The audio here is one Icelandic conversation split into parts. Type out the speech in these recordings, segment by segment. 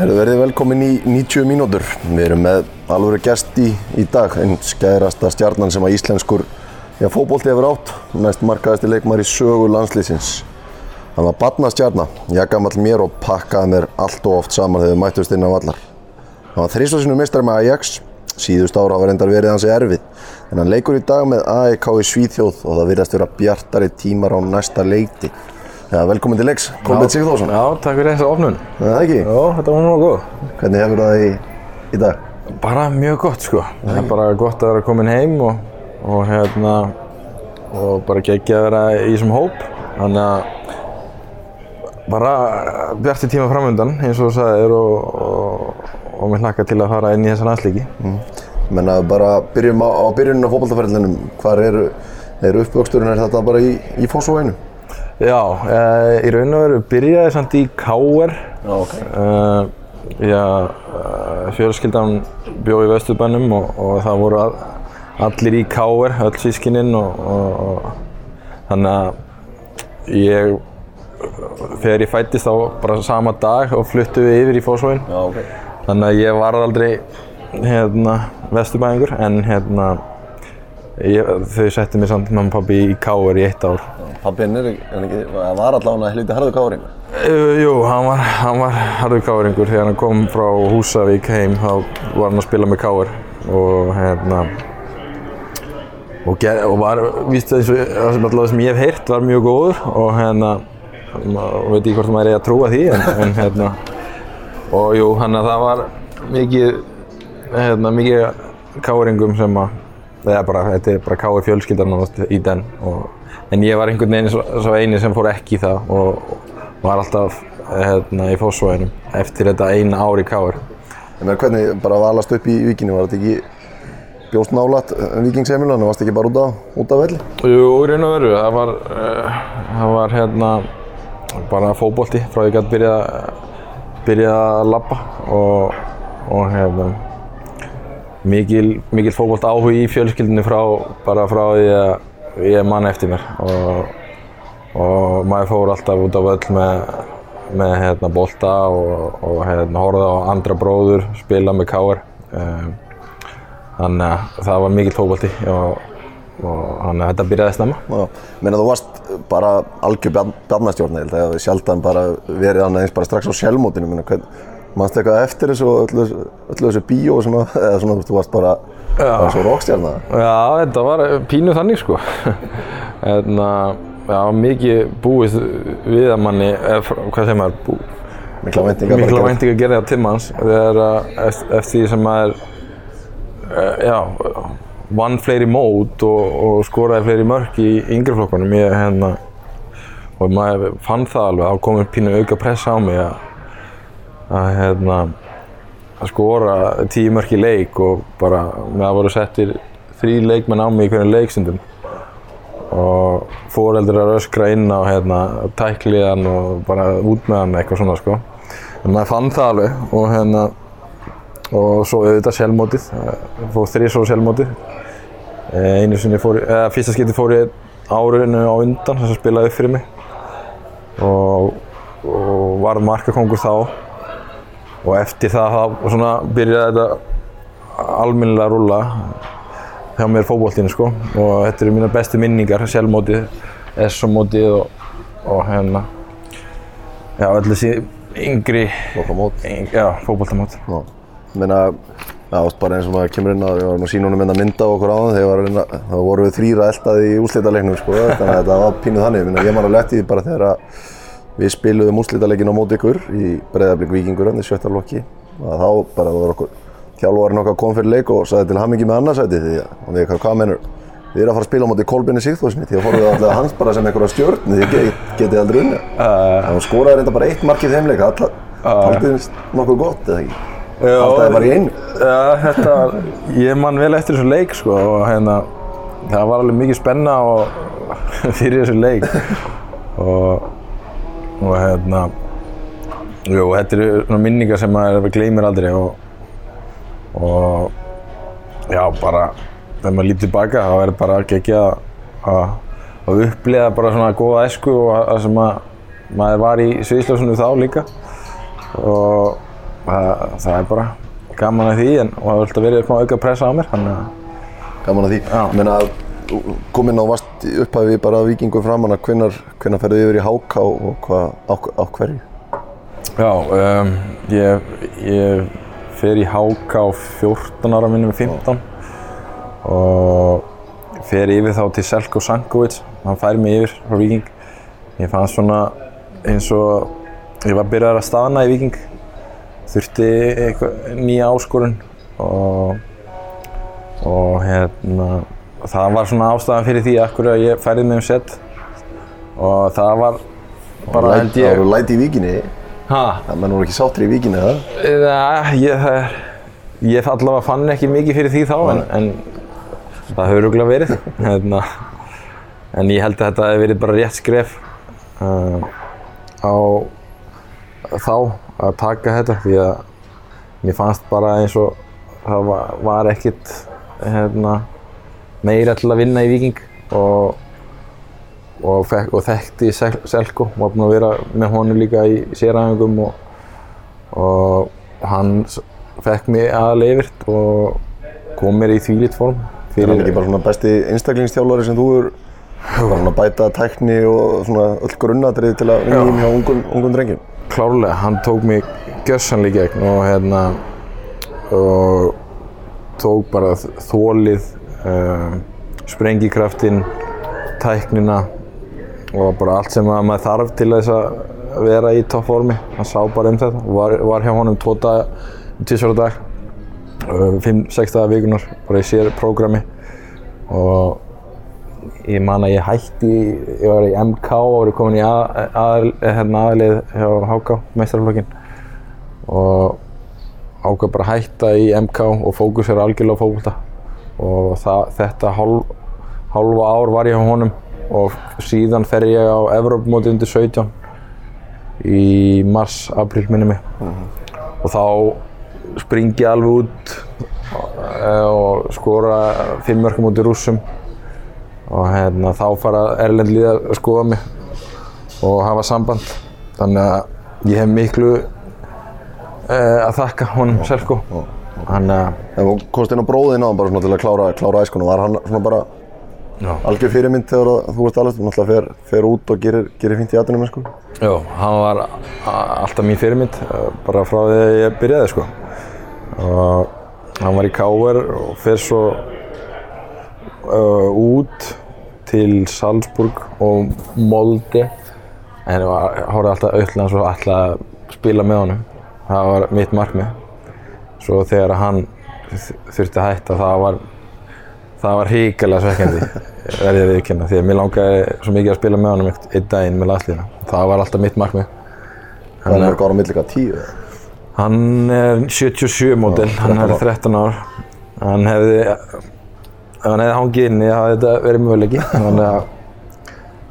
Herðu verið velkomin í 90 mínútur. Við erum með alvöru gest í, í dag, einn skærasta stjarnan sem að íslenskur fókbólti hefur átt, næst markaðasti leikmar í sögu landslýsins. Hann var badnastjarna, ég gammal mér og pakkaði mér allt og oft saman þegar við mættust inn á vallar. Hann var þrísvarsinu mistar með Ajax, síðust ára hafa reyndar verið hansi erfið, en hann leikur í dag með AEK í Svíþjóð og það virðast vera bjartari tímar á næsta leiti. Ja, velkomin til leiks, Kolbjörn Sigþórsson. Já, takk fyrir þessa ofnun. Það er ekki? Já, þetta var mjög góð. Hvernig hefur það í, í dag? Bara mjög gott sko. Það er bara gott að vera komin heim og, og hérna og bara geggja að vera í þessum hóp. Þannig að bara bjarti tíma framöndan eins og þú sagðir og, og, og mér hlakka til að fara inn í þessa landslíki. Mm. Menna bara byrjum á, á byrjunum á fókbaltaferðlinum. Hvar eru er uppvöxturinn? Er þetta bara í, í Fossóveinu? Já, uh, í raun og veru byrjaði samt í K.R. Já, ok. Uh, uh, fjölskyldan bjó í Vesturbænum og, og það voru all, allir í K.R. öll sískininn og, og, og þannig að ég, þegar ég fættist þá bara sama dag og fluttu við yfir í Fossvóin. Já, ok. Þannig að ég var aldrei hérna Vesturbæningur en hérna ég, þau settu mér samt mamma og pabbi í K.R. í eitt ár. Pappin er ekki, var allavega helviti harðu káring. Uh, jú, hann var, hann var harður káringur þegar hann kom frá Húsavík heim þá var hann að spila með káir og hérna og, ger, og var, víst það sem ég hef heyrt var mjög góður og hérna og veit ekki hvort maður er að trúa því en, en hérna og jú, hann að það var mikið hérna, mikið káringum sem að eða bara, þetta er bara káir fjölskyldan í den og En ég var einhvern veginn svo, eini sem fór ekki í það og var alltaf hérna, í fósfóðinum eftir þetta eina ár í. En hvernig bara valast upp í vikinu, var þetta ekki bjóst nálat vikingsheimilan og varst ekki bara út, á, út af velli? Jú, í raun og veru. Það var, uh, það var hérna bara fókbólti frá því að ég gæti byrjað byrja að labba og, og hérna mikil, mikil fókbólt áhug í fjölskyldinu frá, bara frá því að ég man eftir mér og, og maður fór alltaf út á völl með, með hérna, bolta og, og hérna, horfði á andra bróður spila með káar um, þannig að það var mikill fókbalti og, og þannig að þetta byrjaði snemma. Meina þú varst bara algjör bjarnastjórn eða það hefði sjaldan bara verið annað eins bara strax á sjálfmótinu mannstu eitthvað eftir þessu öllu, öllu þessu bíó svona, eða svona þú varst bara var svo rockstjarna. Já, þetta var pínu þannig sko. Hérna, já, mikið búið við að manni, ef, hvað segir maður, bú, mikla væntingar mikla væntingar að gera það til manns þegar eftir því sem maður, já, vann fleiri mót og, og skoraði fleiri mörk í yngri flokkunum. Ég, hérna, og maður fann það alveg, þá komið pínu auka pressa á mig að, að hérna, að skora tíu mörk í leik og bara með að voru settir þrý leikmenn á mig í hvernig leikstundum og fóreldrar að öskra inn á hérna, tækliðan og bara út með hann eitthvað svona sko. En maður fann það alveg og hérna og svo auðvitað sjálfmótið, fór þrísóru sjálfmótið. Einu sinni fór, eða fyrsta skipti fór ég árinu á undan þess að spilaði upp fyrir mig og, og var markakongur þá og eftir það þá svona byrjaði þetta alminnilega að rulla hjá mér fókbóltinu sko. Og þetta eru mína bestu minningar, sjálfmótið, S-mótið og, og hérna já, öll þessi yngri meina það var bara eins og maður kemur inn að við varum að sína honum inn að mynda okkur á það þá vorum við þrýra eldaði í úrslítaleiknum sko. Þannig að þetta var pínuð þannig, ég man að leti því bara þegar að Við spiluðum úrslítaleikin á mót ykkur í Breiðarblik Víkingur hann í sjötta lokki og þá bara var okkur þjálfvarinn okkar kom fyrir leik og sagði til hamingi með annarsæti því að við hvað mennur við erum að fara að spila á móti Kolbjörni Sigþórsni því að við alltaf hans bara sem einhverja stjórn því að getið aldrei unni. Það uh, skoraði reynda bara eitt mark í þeim leik, alltaf uh, nokkuð gott eða ekki? Alltaf er bara í einu. Já, þetta, ég man vel eftir þessu leik sko og hérna það var alveg mikið spenna fyrir þessu leik og og hérna jú, þetta eru minningar sem maður gleymir aldrei og og já, bara þegar maður lítið tilbaka þá er bara geggjað að að upplifa bara svona góða esku og að sem að maður var í sviðsljósunum þá líka og það, það er bara gaman að því en það er alltaf verið smá auka pressa á mér þannig að Gaman að því. Ég meina, komin á vast í upphæfi bara vikingur framann að hvenær ferðu yfir í háká og hvað, á, hverju? Já, um, ég, ég fer í HK á 14 ára minnum 15 og fer yfir þá til Selko Sankovic, hann fær mig yfir frá Viking. Ég fannst svona eins og ég var byrjar að staðna í Viking, þurfti nýja áskorun og, og hérna, það var svona ástæðan fyrir því akkur að ég færði mig um set og það var bara held Það ég... voru læti í vikinni, það menn voru ekki sáttir í vikinni, það? Já, ég, það, ég allavega fann ekki mikið fyrir því þá en, en það hefur örugglega verið. Hérna, en ég held að þetta hefði verið bara rétt skref uh, á þá að taka þetta því að mér fannst bara eins og það var, var ekkert hérna, meira til að vinna í Viking og, og, fekk, og þekkti Sel- Selko og var búinn að vera með honum líka í séræfingum og, og hann fekk mig aðal yfirt og kom mér í þvílitt form Er hann ekki bara svona besti einstaklingsþjálfari sem þú er? Svona bæta tækni og svona öll grunnatrið til að vinna í hjá ungum, ungum drengjum? klárlega, hann tók mig gjössanlega í gegn og hérna og tók bara þólið um, sprengikraftinn tæknina og bara allt sem að maður þarf til þess að vera í toppformi. Hann sá bara um þetta. Og var, var hjá honum tvo dag, tísvara dag uh, fimm, sex dagar vikunar bara í sér prógrami og ég man að ég hætti, ég var í MK og var komin í að, að, hérna, aðlið hjá HK, meistarflokkin og ákvað bara að hætta í MK og fókusera algjörlega á fókbalta og það, þetta hálf, hálfa ár var ég á honum og síðan fer ég á Evrópumóti undir 17 í mars, april minni mig. Og þá spring ég alveg út eh, og skora fimm mörgum út í rússum. Og hérna, þá fara Erlend líða að skoða mig og hafa samband. Þannig að ég hef miklu uh, að þakka honum Selko Ef þú komst inn á bróðinn á hann bara svona til að klára, klára æskunum, var hann svona bara Já. algjör fyrirmynd þegar að þú varst alveg, náttúrulega fer, fer út og gerir, gerir fínt í atvinnum, sko? Já, hann var alltaf mín fyrirmynd, eh, bara frá því að ég byrjaði sko. Og hann var í KR og fer svo uh, út til Salzburg og Molde. En ég var- horfði alltaf auðvitað og alltaf spila með honum. Það var mitt markmið. Svo þegar hann þurfti að hætta, það var, það var híkala svekkjandi, verði ég að viðkynna. Því að mér langaði svo mikið að spila með honum einn daginn með landslíðina. Það var alltaf mitt markmið. Það er mörg ára eitthvað tíu. Hann er 77 mótil, hann 13 er ára. 13 ár. Hann hefði, ef hann hefði hangið inni, það hefði þetta verið möguleiki.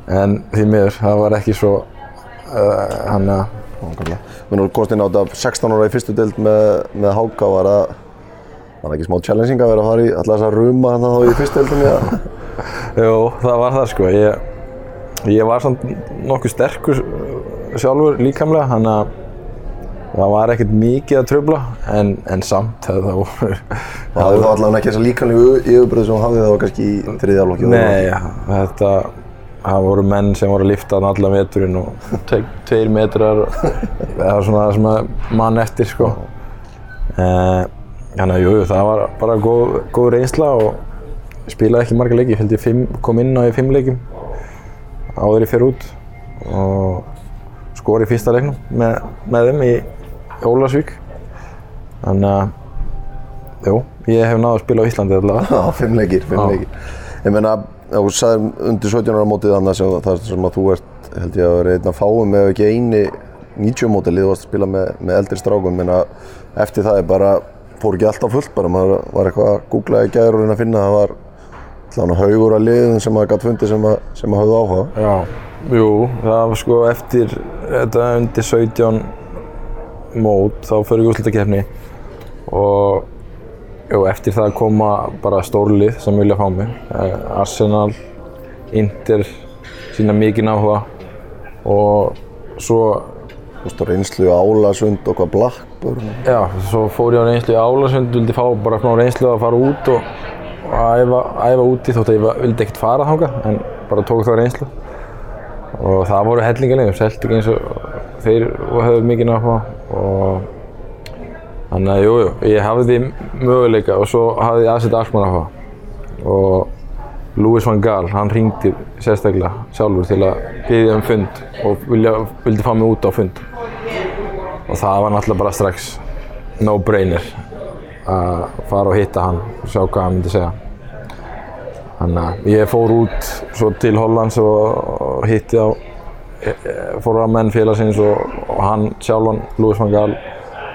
En því miður, það var ekki svo, uh, hann að, Nákvæmlega. Menn þú komst inn á þetta 16 ára í fyrstu deild með, með Háka, var það, var það ekki smá challenging að vera að fara í alltaf þessa ruma hann þá í fyrstu deildinni? eða? jú, það var það sko. Ég, ég var samt nokkuð sterkur sjálfur líkamlega, hann að það var ekkert mikið að tröfla, en, en samt það voru, Það hafði þá allavega ekki þessa líkanlegu yfirbröð sem hún hafði þá kannski í þriðja flokki. Nei, þetta, það voru menn sem voru að lifta allan veturinn og tveir metrar, það var svona það sem að mann eftir sko. Eh, Þannig að jú, jú, það var bara góð, góð reynsla og ég spilaði ekki marga leiki, ég held ég fimm, kom inn á í fimm leikim áður ég fer út og skor í fyrsta leiknum með, með þeim í Ólasvík. Þannig að, jú, ég hef náðu að spila á Íslandi allavega. Já, fimm leikir, fimm leikir. Ég meina, þú sagði undir 17 ára mótið þannig sem, það sem að þú ert, held ég að vera einn af fáum ef ekki eini 90 mótilið þú varst að spila með, með eldri strákum, menna eftir það er bara, fór ekki alltaf fullt bara, maður var eitthvað að googla í gæður og reyna að finna, það var allavega haugur að liðin sem maður gætt fundið sem, að, sem að hafði áhuga. Já, jú, það var sko eftir þetta undir 17 mót þá fyrir ég úrslutakefni og jú, eftir það koma bara stórlið sem vilja fá mig. Eh, Arsenal, Inter sína mikinn áhuga og svo þú veist, reynslu álasund og hvað Blackburn. Já, svo fór ég á reynslu Álasund, vildi fá bara smá reynslu að fara út og, og æfa, æfa úti þótt að ég vildi ekkert fara þangað en bara tók þá reynslu. Og það voru hellingalegum, Celtic eins og þeir höfðu mikið náttúrulega og þannig að jú, jú, ég hafði möguleika og svo hafði ég aðsett Alkmaar að hafa og Louis van Gaal, hann ringdi sérstaklega sjálfur til að biðja um fund og vilja, vildi fá mig út á fund og það var náttúrulega bara strax no-brainer að fara og hitta hann og sjá hvað hann myndi segja. Þannig að ég fór út svo til Hollands og hitti á, e- e- fór á menn félagsins og, og hann sjálfan, Louis van Gaal,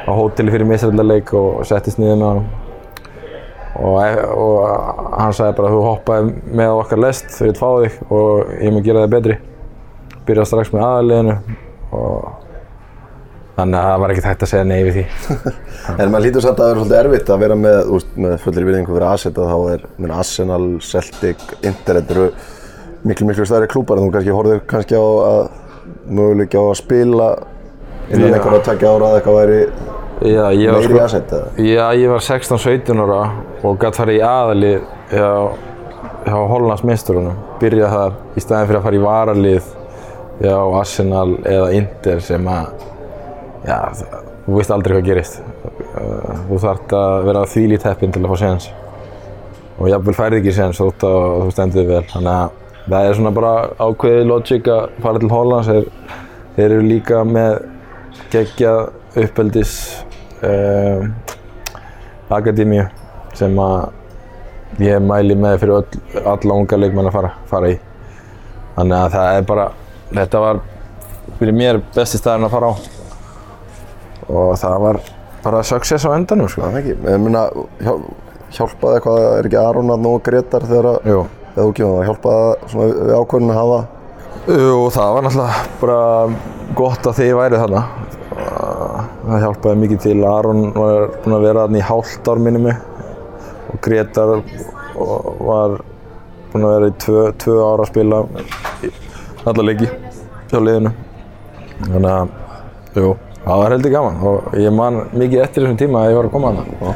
á hóteli fyrir misræðileik og settist hann. Og, e- og hann sagði bara þú hoppaði með okkar lest þegar ég fá þig og ég mun gera þig betri. Byrjaði strax með aðaliðinu og Þannig að það var ekkert hægt að segja nei við því. En maður hlýtur samt að það er svolítið erfitt að vera með, úst, með fullir virðingu fyrir Asset og þá er minn Arsenal, Celtic, Inter, þetta eru miklu miklu stærri klúpar en þú kannski horfður kannski á að möguleiki á að spila innan einhverja takja ára að eitthvað væri Já, meiri í Asset eða? já, ég var 16-17 ára og gæti farið í aðalið hjá, hjá Hollands meisturunum. Byrjað þar í staðin fyrir að fara í varalið hjá Arsenal eða Inter sem að, já, þú veist aldrei hvað gerist. Uh, Þú þarft að vera þvílít heppinn til að fá séns. Og jafnvel færði ekki séns þótt að þú stendur vel. Þannig að það er svona bara ákveðið logic að fara til Hollands. Þeir eru líka með geggjað uppeldis um, akademíu sem að ég mæli með fyrir öll, alla unga leikmenn að fara, fara í. Þannig að það er bara, þetta var fyrir mér besti staðurinn að fara á og það var bara success á endanum sko. Það er ekki, ég meina, hjá, hjálpaði eitthvað, er ekki Aron að og Gretar þegar þú kemur það, hjálpaði svona við ákvörðinu að hafa Jú, það var náttúrulega bara gott að þið væri þarna. Það hjálpaði mikið til. Aron var búinn að vera þarna í hálft ár minni mig og Gretar var búinn að vera í tvö, tvö ára að spila í alla leiki hjá liðinu. Þannig að, jú, það var heldur gaman og ég man mikið eftir þessum tíma að ég var að koma þarna.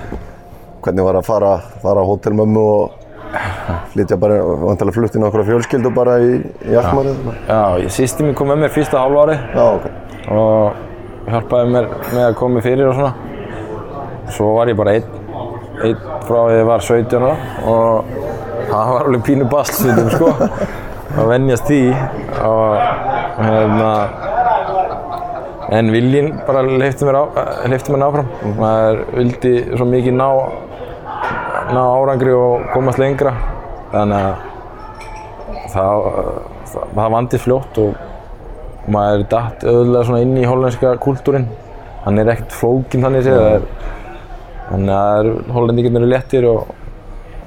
hvernig var að fara, fara á hótelmömmu og flytja bara, vantilega fluttinn okkur fjölskyldu bara í, í Alkmaarið? Já, ég- sýsti mín kom með mér fyrsta hálf ári Já, ok. og hjálpaði mér með að koma fyrir og svona. Svo var ég bara einn, einn frá því ég var 17 ára og það var alveg pínu bastlsveitum sko. Að venjast því og hérna, en viljinn bara leifti mér, mér áfram. Maður vildi svo mikið ná, ná árangri og komast lengra. Þannig að það, það, það vandist fljótt og maður er auðvitað svona inn í hollenska kúltúrin hann er ekkert flókinn þannig það er þannig að hollendingarnir eru léttir og,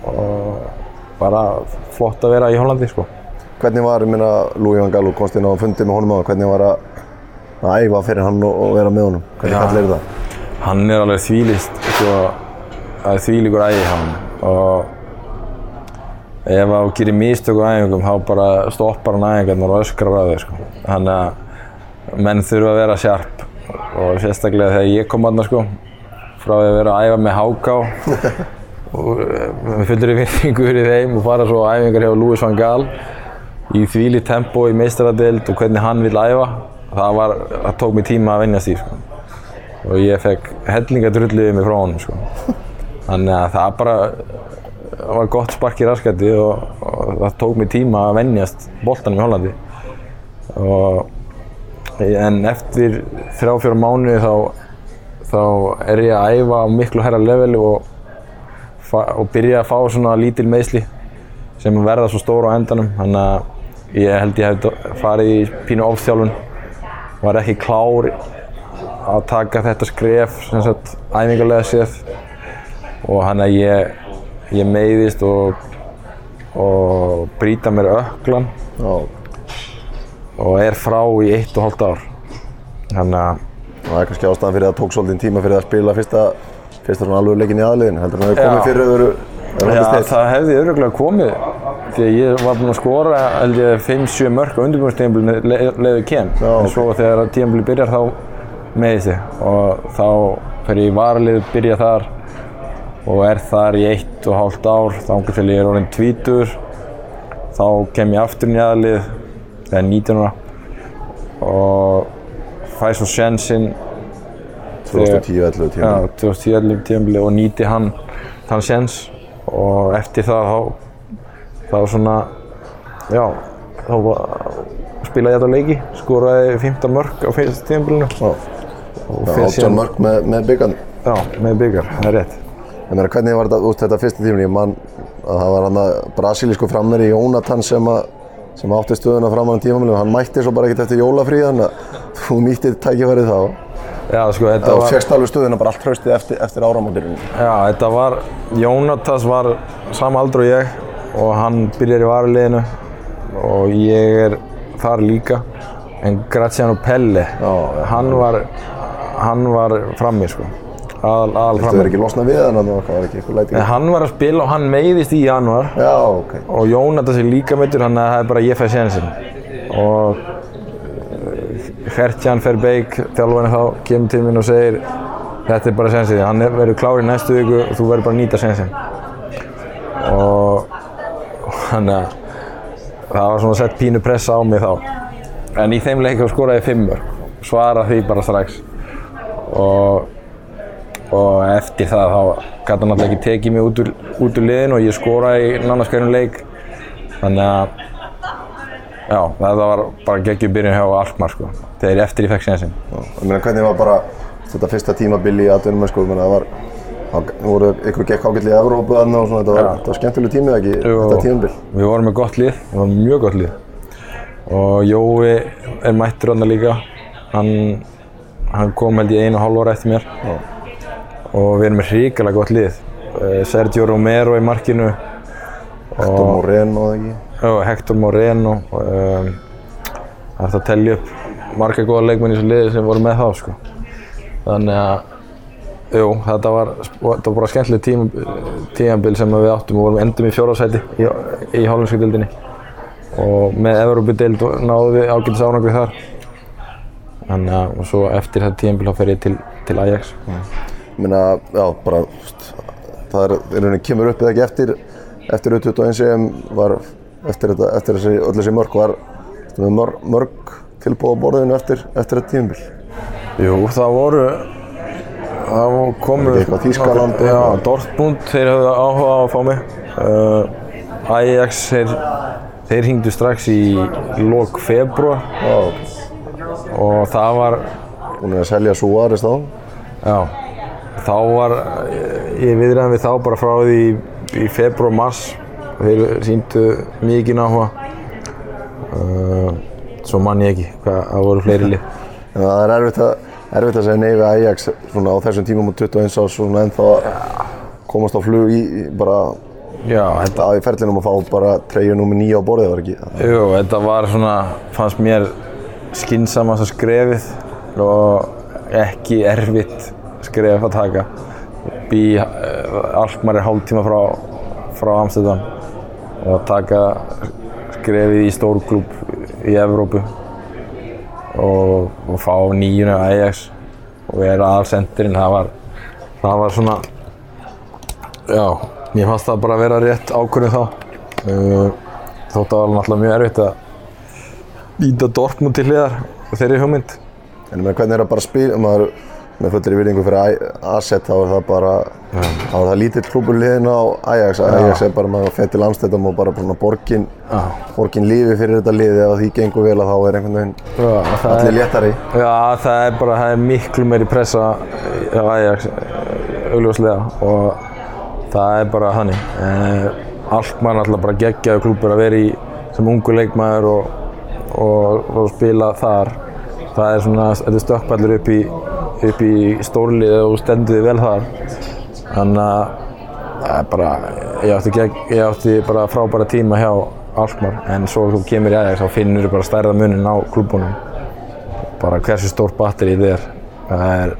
og bara flott að vera í Hollandi sko. Hvernig var, ég meina, Louis van Gaal, þú komst inn á fundi með honum á hvernig var að, að æfa fyrir hann og, og vera með honum? Hvernig Já. kallir það? hann er alveg þvílist sko, það er þvílíkur ægi hann og ef þú gerir mistök á æfingum þá bara stoppar hann æfingarnar og öskrar á þig sko. þannig að menn þurfa að vera sjarp og sérstaklega þegar ég kom aðna sko, frá að vera að æfa með háká og með fullri virðingu fyrir þeim og fara svo æfingar hjá Louis van Gaal í þvíli tempo í meistaradeild og hvernig hann vil æfa það, var, það tók mig tíma að venjast því sko. og ég fekk hellingadrulliðið mig frá honum sko. þannig að það bara það var gott spark í raskati og, og það tók mig tíma að venjast boltanum í Hollandi. Og, en eftir þrjá fjóra mánuði þá, þá er ég að æfa á miklu herra level og, og byrja að fá svona lítil meðsli sem verða svo stór á endanum. Þannig að ég held ég hef farið í pínu ofþjálfun. Var ekki klár að taka þetta skref sem sagt æfingarlega séð. Og hann að ég, ég meiðist og, og brýta mér öklan Já. og er frá í eitt og hálft ár þannig að Það er kannski ástæðan fyrir að það tók svolítið tíma fyrir að spila fyrsta, fyrsta svona alveg leikin í aðliðin. Heldur hann að það Já. komið fyrir öðru, Já, það hefði öruglega komið því að ég var búinn að skora held ég 5-7 mörk á undirbúinnstíðanbílinu leiðu kem Já, en svo þegar tíðanbíli byrjar þá meði sig og þá fer ég í varalið, byrja þar og er þar í eitt og hálft ár þá til ég er orðinn tvítur þá kem ég aftur í aðlið þegar 19 ára og fæ svo sjensinn 2010-11 tíma. Já, 2011 tímabili og nýti hann þann sjens og eftir það þá, þá svona, já, þá var, spilaði ég þetta leiki, skoraði 15 mörg á fyrsta tímabilinu og Já, fer 18 mörg með, með byggan. Já, með byggar, það er rétt. Ég meina, hvernig var þetta út þetta fyrsta tíminn? Ég man að það var hann að brasilísku frammeri Jónatan sem, að, sem átti stöðuna fram á hann tímamilinu. Hann mætti svo bara ekkert eftir jólafríð, þannig að þú nýttið tækifærið þá. Já, sko, þetta var, fegst alveg stöðuna bara allt hraustið eftir, eftir áramótirinn. já, þetta var, Jónatas var sama aldur og ég og hann byrjar í varaliðinu og ég er þar líka. En Graziano Pelle, já. hann var, hann var frammi, sko. Aðal, aðal Þú verður ekki losnað við hann, að það var ekki eitthvað lætið. En hann var að spila og hann meiðist í januar Já, ok. og Jónatas er líka meittur, þannig að það er bara ég fæ sénsinn. Og Hertjan Verbeek, þjálfarinn þá, kemur til mín og segir þetta er bara sénsinn, hann er- verður klár í næstu viku og þú verður bara að nýta sénsinn. Og þannig að það var svona sett pínu pressa á mig þá. En í þeim leik þá skoraði ég fimmur, svara því bara strax. Og og eftir það þá gæti hann alltaf ekki tekið mig út úr, úr liðinu og ég skoraði í nánast hverjum leik. Þannig að já, þetta var bara geggjum byrjun hjá Alkmaar sko, þegar eftir ég fekk sénsinn Ég meina, hvernig var bara þetta fyrsta tímabil í atvinnum, sko, ég meina, það var, það voru ykkur gekk ágætlega í Evrópu þarna og svona, þetta var, þetta var skemmtileg tímið ekki, þetta tímabil. Við vorum með gott lið, við vorum mjög gott lið. Og Jói er mættur þarna líka. Hann, hann kom held ég einu hálf ára eftir mér. Já. Og við erum með hrikalega gott lið. Eh, Sergio Romero í markinu. Hector Moreno, eða ekki? Já, Hector Moreno. Um, Það er hægt að tellja upp marga góða leikmenn í þessu liði sem voru með þá sko. Þannig að jú, þetta var, var bara skemmtileg tíma, tímabil sem við áttum og vorum endum í fjórðarsæti í, í hollensku dildinni og með Evrópudeild náðum við ágætis árangri þar. Þannig að og svo eftir þetta tímabil þá fer ég til, til Ajax Meina, já, bara, það er, í rauninni kemur upp eða ekki eftir, eftir U21 EM var, eftir þetta, eftir þessi, öll þessi mörg var, mörg, mörg tilbúð á borðinu eftir, eftir þetta tímabil. Jú, það voru það komu Var ekki eitthvað Þýskaland og Já? Dortmund, þeir höfðu áhuga á að fá mig uh, Ajax, þeir þeir hringdu strax í lok februar Já, og það var er að selja Suárez þá. já, þá var ég viðræðan við þá bara frá því í, í februar, mars. Þeir síndu mikið áhuga. Uh, svo mann ég ekki hvað það voru fleiri lið. En það er erfitt að, erfitt að segja nei við Ajax svona á þessum tímum og 21 árs svona ennþá að komast á flug í, bara Já, þetta að í ferlinum að fá bara treyju nummer 9 á borðið var ekki. Jú, þetta var svona, fannst mér skinsamast að skrefið og ekki erfitt skref að taka. Bí, Alkmaar er hálf tíma frá, frá Amsterdam og taka skrefið í stórklúb í Evrópu og, og fá nýjunu Ajax og vera aðalsendirinn, það var, það var svona, já, mér fannst það bara að vera rétt ákvörðin þá. Uh, þótt að það var náttúrulega mjög erfitt að íta Dortmund til hliðar þeirri hugmynd. En hvernig er það bara að spila, með fullir virðingu fyrir Asset þá er það bara, þá er það lítill klúbur liðin á Ajax. Ajax er bara maður fett til Amsterdam og bara svona borgin, borgin lífi fyrir þetta liði ef því gengur vel að þá er einhvern veginn allir léttari. já, það er bara, það er miklu meiri pressa á Ajax, augljóslega og það er bara hannig. Eh, Alkmaar er alltaf bara geggjaðu klúbur að vera í sem ungu leikmaður og, og, og spila þar. Það er svona, þetta stökkpallur upp í, upp í stórlið og stendur þið vel þar. Þannig að það er bara, ég átti, gegn, ég átti bara frábæra tíma hjá Alkmaar en svo þú kemur í Ajax þá finnur þú bara stærða munin á klúbunum. Bara hversu stórt batteri þetta er. Það er,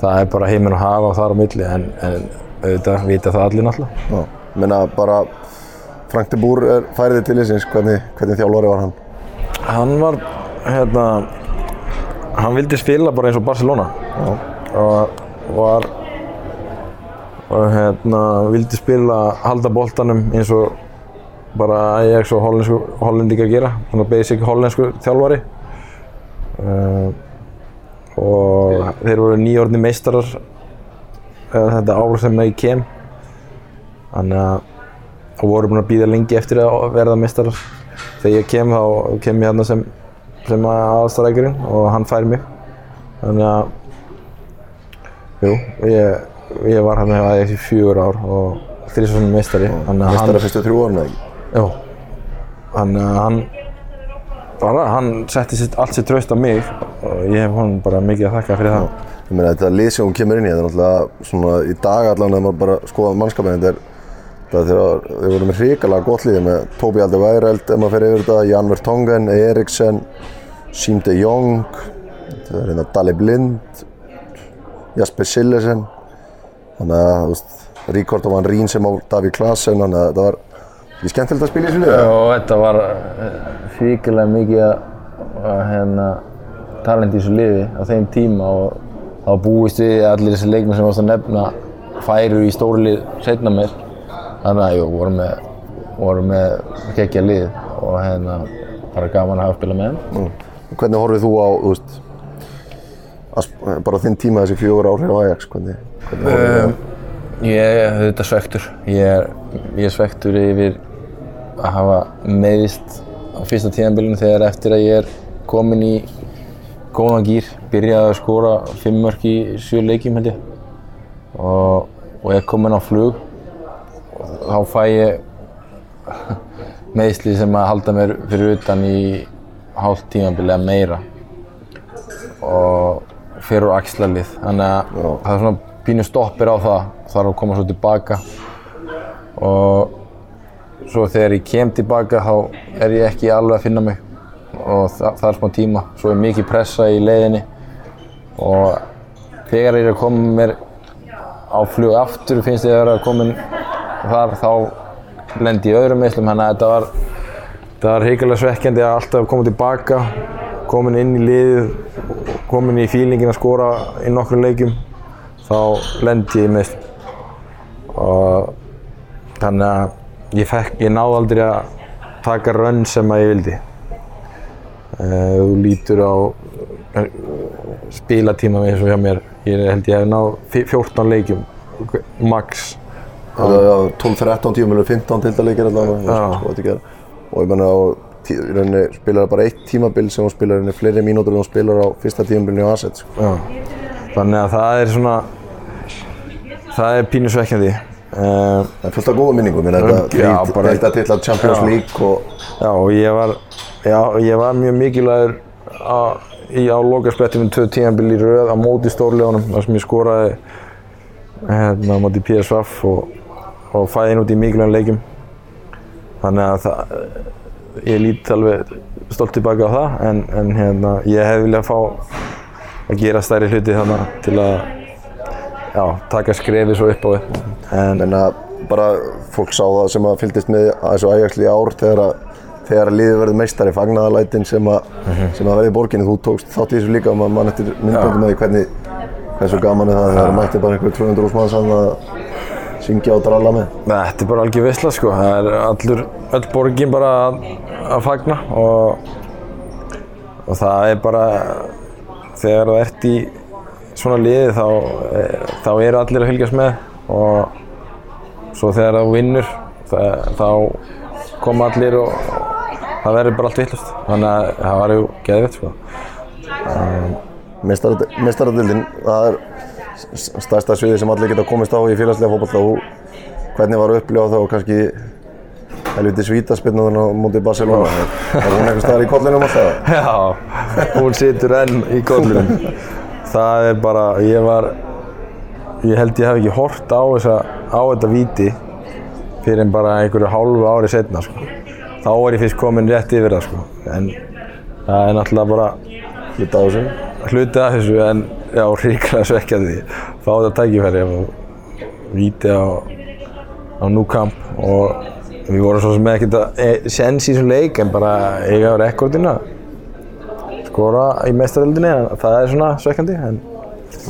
það er bara heiminn og hafa og þar á milli en, en auðvitað vita það allir náttúrulega. Ég meina bara Frank de Boer er færið til þessins, hvernig, hvernig þjálfari var hann? Hann var, hérna, hann vildi spila bara eins og Barcelona. Já. og var og hérna vildi spila halda boltanum eins og bara Ajax og hollensku, hollendingar gera. Svona basic hollensku þjálfari. Uh, og þeir voru nýjórni meistarar uh, þetta ár sem ég kem. Þannig að og voru búin að býða lengi eftir að verða meistarar. Þegar ég kem þá kem ég hérna sem sem aðstæðrækjurinn og hann fær mig þannig að jú, ég, ég var hann hérna í fjögur ár og þannig að Mestara fyrstu þrjú orðin eða ekki? Já. Þannig að hann, bara, hann setti sitt, allt sitt traust á mig og ég hef honum bara mikið að þakka fyrir það. Ég meina þetta lið sem hún kemur inn í, þetta er náttúrulega svona í dag allan þegar maður bara skoða mannskapin þetta er er þegar þau voru með hrikalega gott lið með Tóbi Alde Væreld ef maður fer yfir þetta, Jan Vertongen, Eriksen, Siem de Jong, þetta er hérna Dali Blind, Jasper Sillesen, þannig að þú veist, Ríkord og Van Rín sem á Davíð Klaassen, þannig að þetta var ekki skemmtilegt að spila í þessu liði. Og þetta var fíkilega mikið að, hérna, talent í þessu liði á þeim tíma og þá búist við allir þessi leikmenn sem varst að nefna færu í stórlið setna mér. Þannig að jú, vorum með, vorum með geggja lið og hérna bara gaman að hafa spila með þeim. Mm. Hvernig horfið þú á, þú veist, bara þinn tíma þessi fjögur ár hér á Ajax, hvernig, hvernig horfið þú á það? Ég er auðvitað svektur. Ég er, ég er svektur yfir að hafa meiðist á fyrsta tíðanbílunum þegar eftir að ég er komin í góðan gýr, byrjaði að skora fimm mörk í sjö leikjum held ég og, og er komin á flug þá fæ ég meiðsli sem að halda mér fyrir utan í hálft tímanbíli eða meira og fer úr axlarlið. Þannig að Já. það er svona pínu stoppir á það þarf að koma svo tilbaka. Og svo þegar ég kem tilbaka þá er ég ekki alveg að finna mig og það, það er smá tíma. Svo er mikið pressa í leiðinni og þegar ég er að koma mér á flug aftur finnst ég að vera komin þar þá lendi ég öðrum meðslum þannig að þetta var þetta var heikalega svekkjandi að alltaf koma tilbaka komin inn í liðið komin í fílingin að skora í nokkrum leikjum þá lendi ég meðslum og þannig að ég, fekk, ég náði aldrei að taka rönn sem að ég vildi. Eh, þú lítur á eh, spilatíma eins og hjá mér. Ég held ég hef náð fi- 14 leikjum max 12-13 tíum eller 15 tildaleikir allavega. Og ég menna, í það bara eitt tímabil sem hún spilar rauninni fleiri mínútur en hún spilar á fyrsta tímabilinu á Asset. Sko. Þannig að það er svona, það er pínu svekkjandi. Uh, Það er fullt af góða minningum, ég bara- þetta til að Champions Já. League og já, og ég var, já, ég var mjög mikilvægur á, í á lokaspletti með tvö tímabil í röð á móti stórlegunum þar sem ég skoraði hérna á móti PSV og, og fæði inn út í mikilvægum leikjum. Þannig að það, ég lít alveg stolt tilbaka á það en, en hérna, ég hef viljað fá að gera stærri hluti þannig til að já, taka skrefið svo upp á við. En, en að bara fólk sá það sem að fylgdist með þessu Ajax-lið í ár þegar að þegar að liðið verður meistari fagnaðalætin sem að sem að verði í borginni, þú tókst þátt í þessu líka og mann eftir myndböndum með því hvernig hversu gaman er það þegar mætti bara einhver 200 úr manns að syngja og dralla með Þetta er bara algjör veisla sko. Það er allur, öll borgin bara að, að fagna og, og það er bara, þegar þú ert í svona liði þá, þá eru allir að fylgjast með og svo þegar þú vinnur það, þá koma allir og það verður bara allt vittlust. Þannig að það var ju geðvitt sko. Meistaradildin, það er stærsta sviði sem allir geta komist á í félagslega og hvernig var upplifað þá kannski helviti svítaspinnuðan á móti Barcelona er hún eitthvað staðar í kollinum alltaf? Já, hún situr enn í kollunum. Það er bara, ég var, ég held ég hef ekki hort á, þessa, á þetta víti fyrir bara einhverju hálfu ári setna, sko. Þá er ég fyrst komin rétt yfir það, sko. En það er náttúrulega bara hluti af þessu, en já, ríklega svekkjandi. Fá þetta tækifæri og víti á, á Nou Camp og við vorum svo sem ekkert að e, sens í þessum leik en bara eiga á rekordina skora í meistaröldinni, en það er svona svekkjandi. En,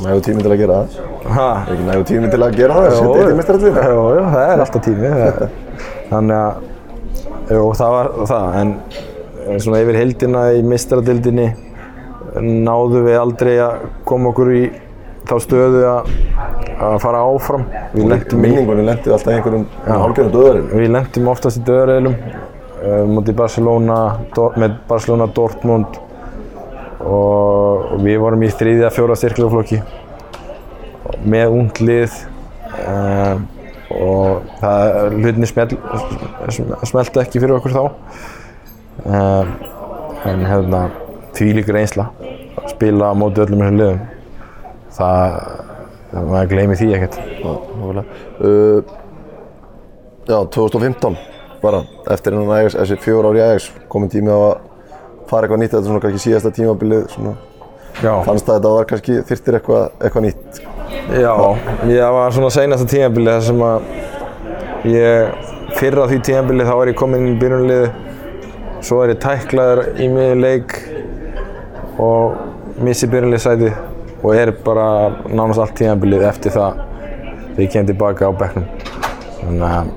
Nægu tími til að gera það. ha, Er ekki nægu tími til að gera það? Setja eitt í mestarallinu? Jú, jú, það er alltaf tími. það- Þannig að, jú, það var það, en svona yfir heildina í meistaradildinni náðum við aldrei að koma okkur í þá stöðu að, að fara áfram. Við lentum í Minningunni lendi alltaf í einhverjum hálfgerðum döðurinn. Við lendum oftast í döðareilum uh, mútið Barcelona, með Barcelona Dortmund og, og við vorum í þriðja, fjóra styrkleflokki með ungt lið uh, og það hlutinni smel, smelti ekki fyrir okkur þá uh, en hérna því líkur einsla að spila á móti öllum þessum liðum. Það, maður gleymi því ekkert. Uh, já, 2015 bara, eftir hennan Ajax, þessi fjór ár í Ajax, kominn tími á að fara eitthvað nýtt, þetta er svona kannski síðasta tímabilið, svona, fannst að þetta var kannski þyrftir eitthvað, eitthvað nýtt. Já, ég var svona seinasta tímabili þar sem að ég fyrir á því tímabili þá er ég komin inn í byrjunliði svo er ég tæklaður í miðjum leik og missi byrjunliðsæti og er bara nánast allt tímabilið eftir það þegar ég kem tilbaka á bekknum. Þannig að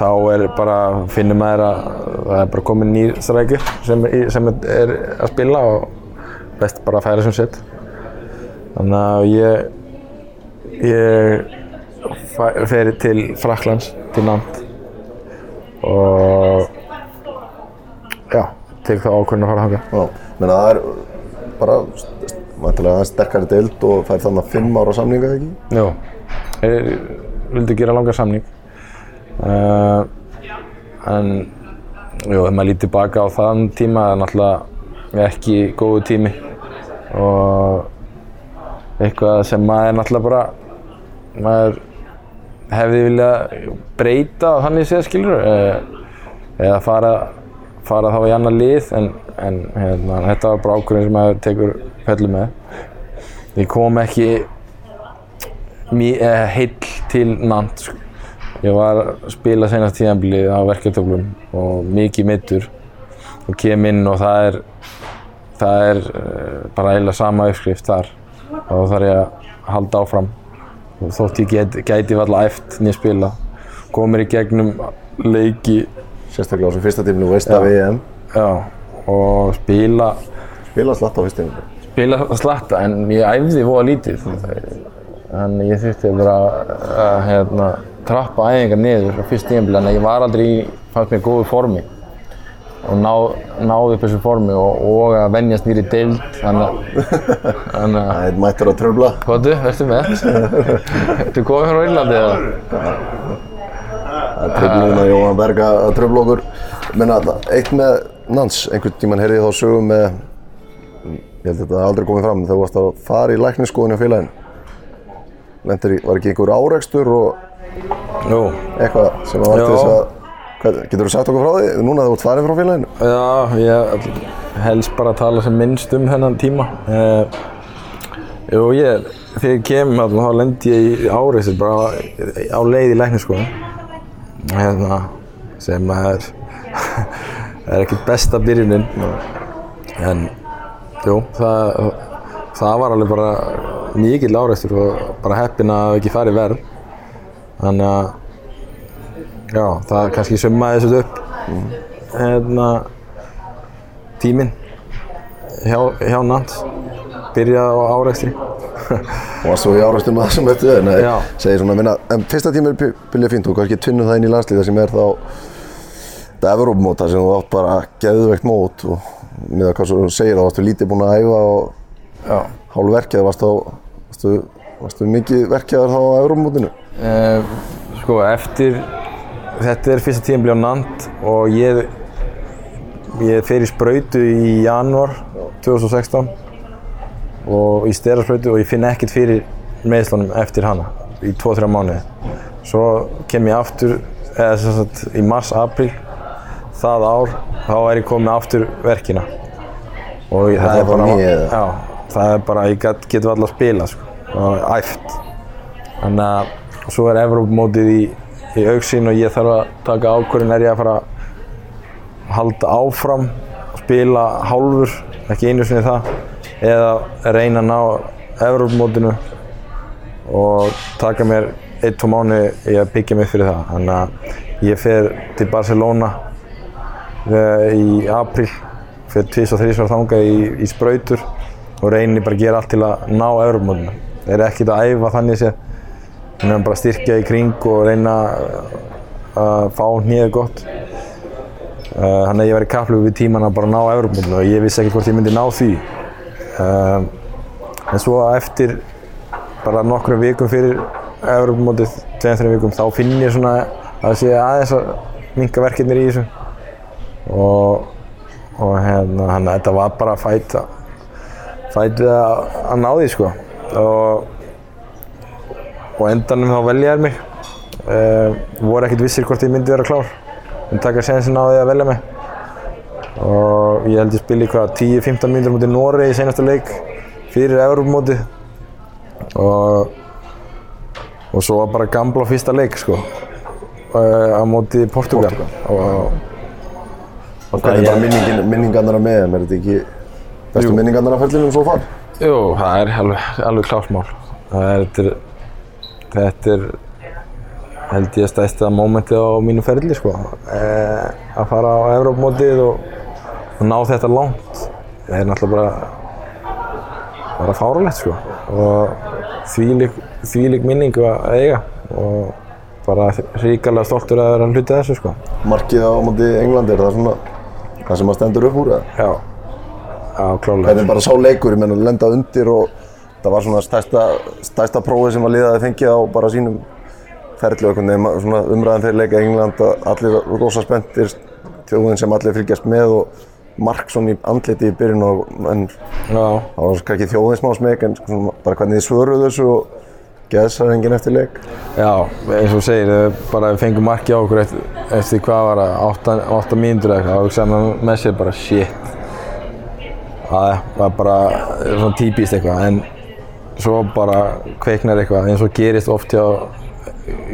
þá er bara, finnir maður að það er bara komin nýr strækjur sem, sem er að spila og best bara að færa sem sett þannig að ég ég fer til Fraklands, til Nant og já, tek það ákvörðin að fara þangað. Já, menn það er bara, mæntilega aðeins sterkari deild og fær þannig að fimm ára samninga, ekki? Jú, ég vildi gera langar samning. Uh, en jú, ef maður lítið tilbaka á þann tíma það er náttúrulega ekki góðu tími. Og eitthvað sem maður náttúrulega bara maður hefði viljað breyta þannig séð skilur eða fara, fara þá í annar lið en, en hérna, þetta var bara ákvörðin sem maður tekur fellu með. Ég kom ekki eh, heill til Nant sko. ég var að spila senast tíðanbilið á verkeftöflum og mikið mittur og kem inn og það er það er eh, bara eiginlega sama uppskrift þar. Og þá þarf ég að halda áfram. Og þótt ég get, gæti valla æft nýja spila komir í gegnum leiki. Sérstaklega á sem fyrsta tíminu, veist af EM. já, og spila Spila slatt á fyrsta tíminu. spila slatta en ég æfði voða lítið en ég þurfti bara að hérna, trappa æfingar niður á fyrst tímabili en ég var aldrei í, fannst mér góðu formi og ná, náði upp þessu formi og, og að venjast nýri deild þannig að Það er mættur að tröfla. Hvað þú, veistu með? Ertu komið frá Írlandi eða? Það er tröfluðin að Jóhann Berg að tröfla okkur. Menna alltaf, eitt með Nans, einhvern tíman heyrði ég þá sögum með, ég held að þetta aldrei komið fram, þegar þú varst að fara í læknisskoðun hjá félaginu. Lendir í, var ekki einhver árekstur og Jú. eitthvað sem var Já. til þess að, hvað, getur þú sagt okkur frá því, núna þegar þú ert farin frá félaginu? Já, ég helst bara að tala sem minnst um þennan tíma. Uh, jú, ég, þegar ég kem þarna, þá lendi ég í áreistur bara á leið í lækniskoðun. Hérna, sem er, er ekki besta byrjunin. En, jú, það, það var alveg bara mikill áreistur og bara heppinn að ekki farið verð. Þannig að, já, það kannski summaði þessu upp. Hérna, tíminn hjá, hjá Nant byrjaði á áreikstri Og varst þú í árekstur með það sem þetta er? Nei, Já. segir svona, minna, en fyrsta tíma er byrjað fínt, þú kannski tvinnu það inn í landslíða sem er þá þetta Evrópmóta sem þú átt bara geðveikt mót og með það hvað svo þú segir þá varstu lítið búinn að æfa og hálf verkjað, varstu, varstu, varstu mikið verkjaðar þá á Evrópmótinu? uh, sko eftir þetta er fyrsta tímabili á Nant og ég ég fer í sprautu í janúar 2016 og í sterarsprautu og ég finn ekkert fyrir meðslunum eftir hana í 2-3 mánuði svo kem ég aftur eða sem sagt í mars, april það ár, þá er ég komið aftur verkina og ég, það er bara eða? já, það er bara, ég get, get alltaf að spila sko, og æft þannig að svo er Evrópumótið í, í auksín og ég þarf að taka ákvörðin er ég að fara að halda áfram spila hálfur, ekki einu sinni það, eða reyna að ná Evrópumótinu og taka mér ein, tvo mánu í að byggja mig fyrir það. Þannig að ég fer til Barcelona í apríl, fer tvís og þrís var þangað í, í sprautur og reynir bara að gera allt til að ná Evrópumótinu. Þeir eru ekkert að æfa þannig séð, við erum bara að styrkja í kring og reyna að fá hnýðið gott. Uh, Þannig að ég var í kaplöfu við tíman að bara ná Evropamótinu og ég vissi ekki hvort ég myndi ná því. En svo eftir bara nokkrum vikum fyrir Evropamótið, tveim, þreim vikum, þá finn ég svona að sé aðeins að minka verkefnir í þessu. Og, og hérna, að þetta var bara að fæta, fæta að, að ná því sko. Og, og endanum þá velja þær mig. Uh, voru ekkert vissir hvort ég myndi vera klár. En taka sensin á því að velja mig. Og ég held ég spili hvað 10-15 mínútur mútið Nóri í senasta leik fyrir Európamóti og og svo var bara gamla fyrsta leik sko. Uh, á móti Portugal og, Og hvernig Það bara er- minningin, minningarnar með þeim, er þetta ekki bestu minningarnar af ferlinum svo far? Jú, það er alveg, alveg klárt mál. Það er, þetta, er, er held ég stærsta mómenti á mínu ferli sko. Eh, að fara á Evrópmótið og, og ná þetta langt. Það er náttúrulega bara, bara fáralegt sko. Og þvílík minningu að eiga og bara ríkalega stoltur að vera hluti af þessu sko. Markið á móti Englandi, er það svona það sem að stendur upp úr eða? Já, já klálega. Hvernig bara sá leikur, ég menn að lenda undir og það var svona stærsta, stærsta prófi sem að liðaði fengið á bara sínum svona umræðan fyrir leika England að allir rosa spenntir, þjóðin sem allir fylgjast með og mark svona í andliti í byrjun og en það var kannski þjóðin smá smek en svona bara hvernig þið svöruðu þessu og geðsar enginn eftir leik. Já, eins og segir, eh, bara við fengum marki á okkur eftir, eftir hvað var það, 8 mínútur eða eitthvað, þá hugsaði maður með sér bara shit. Það var bara eh, svona típist eitthvað, en svo bara kveiknar eitthvað eins og gerist oft hjá,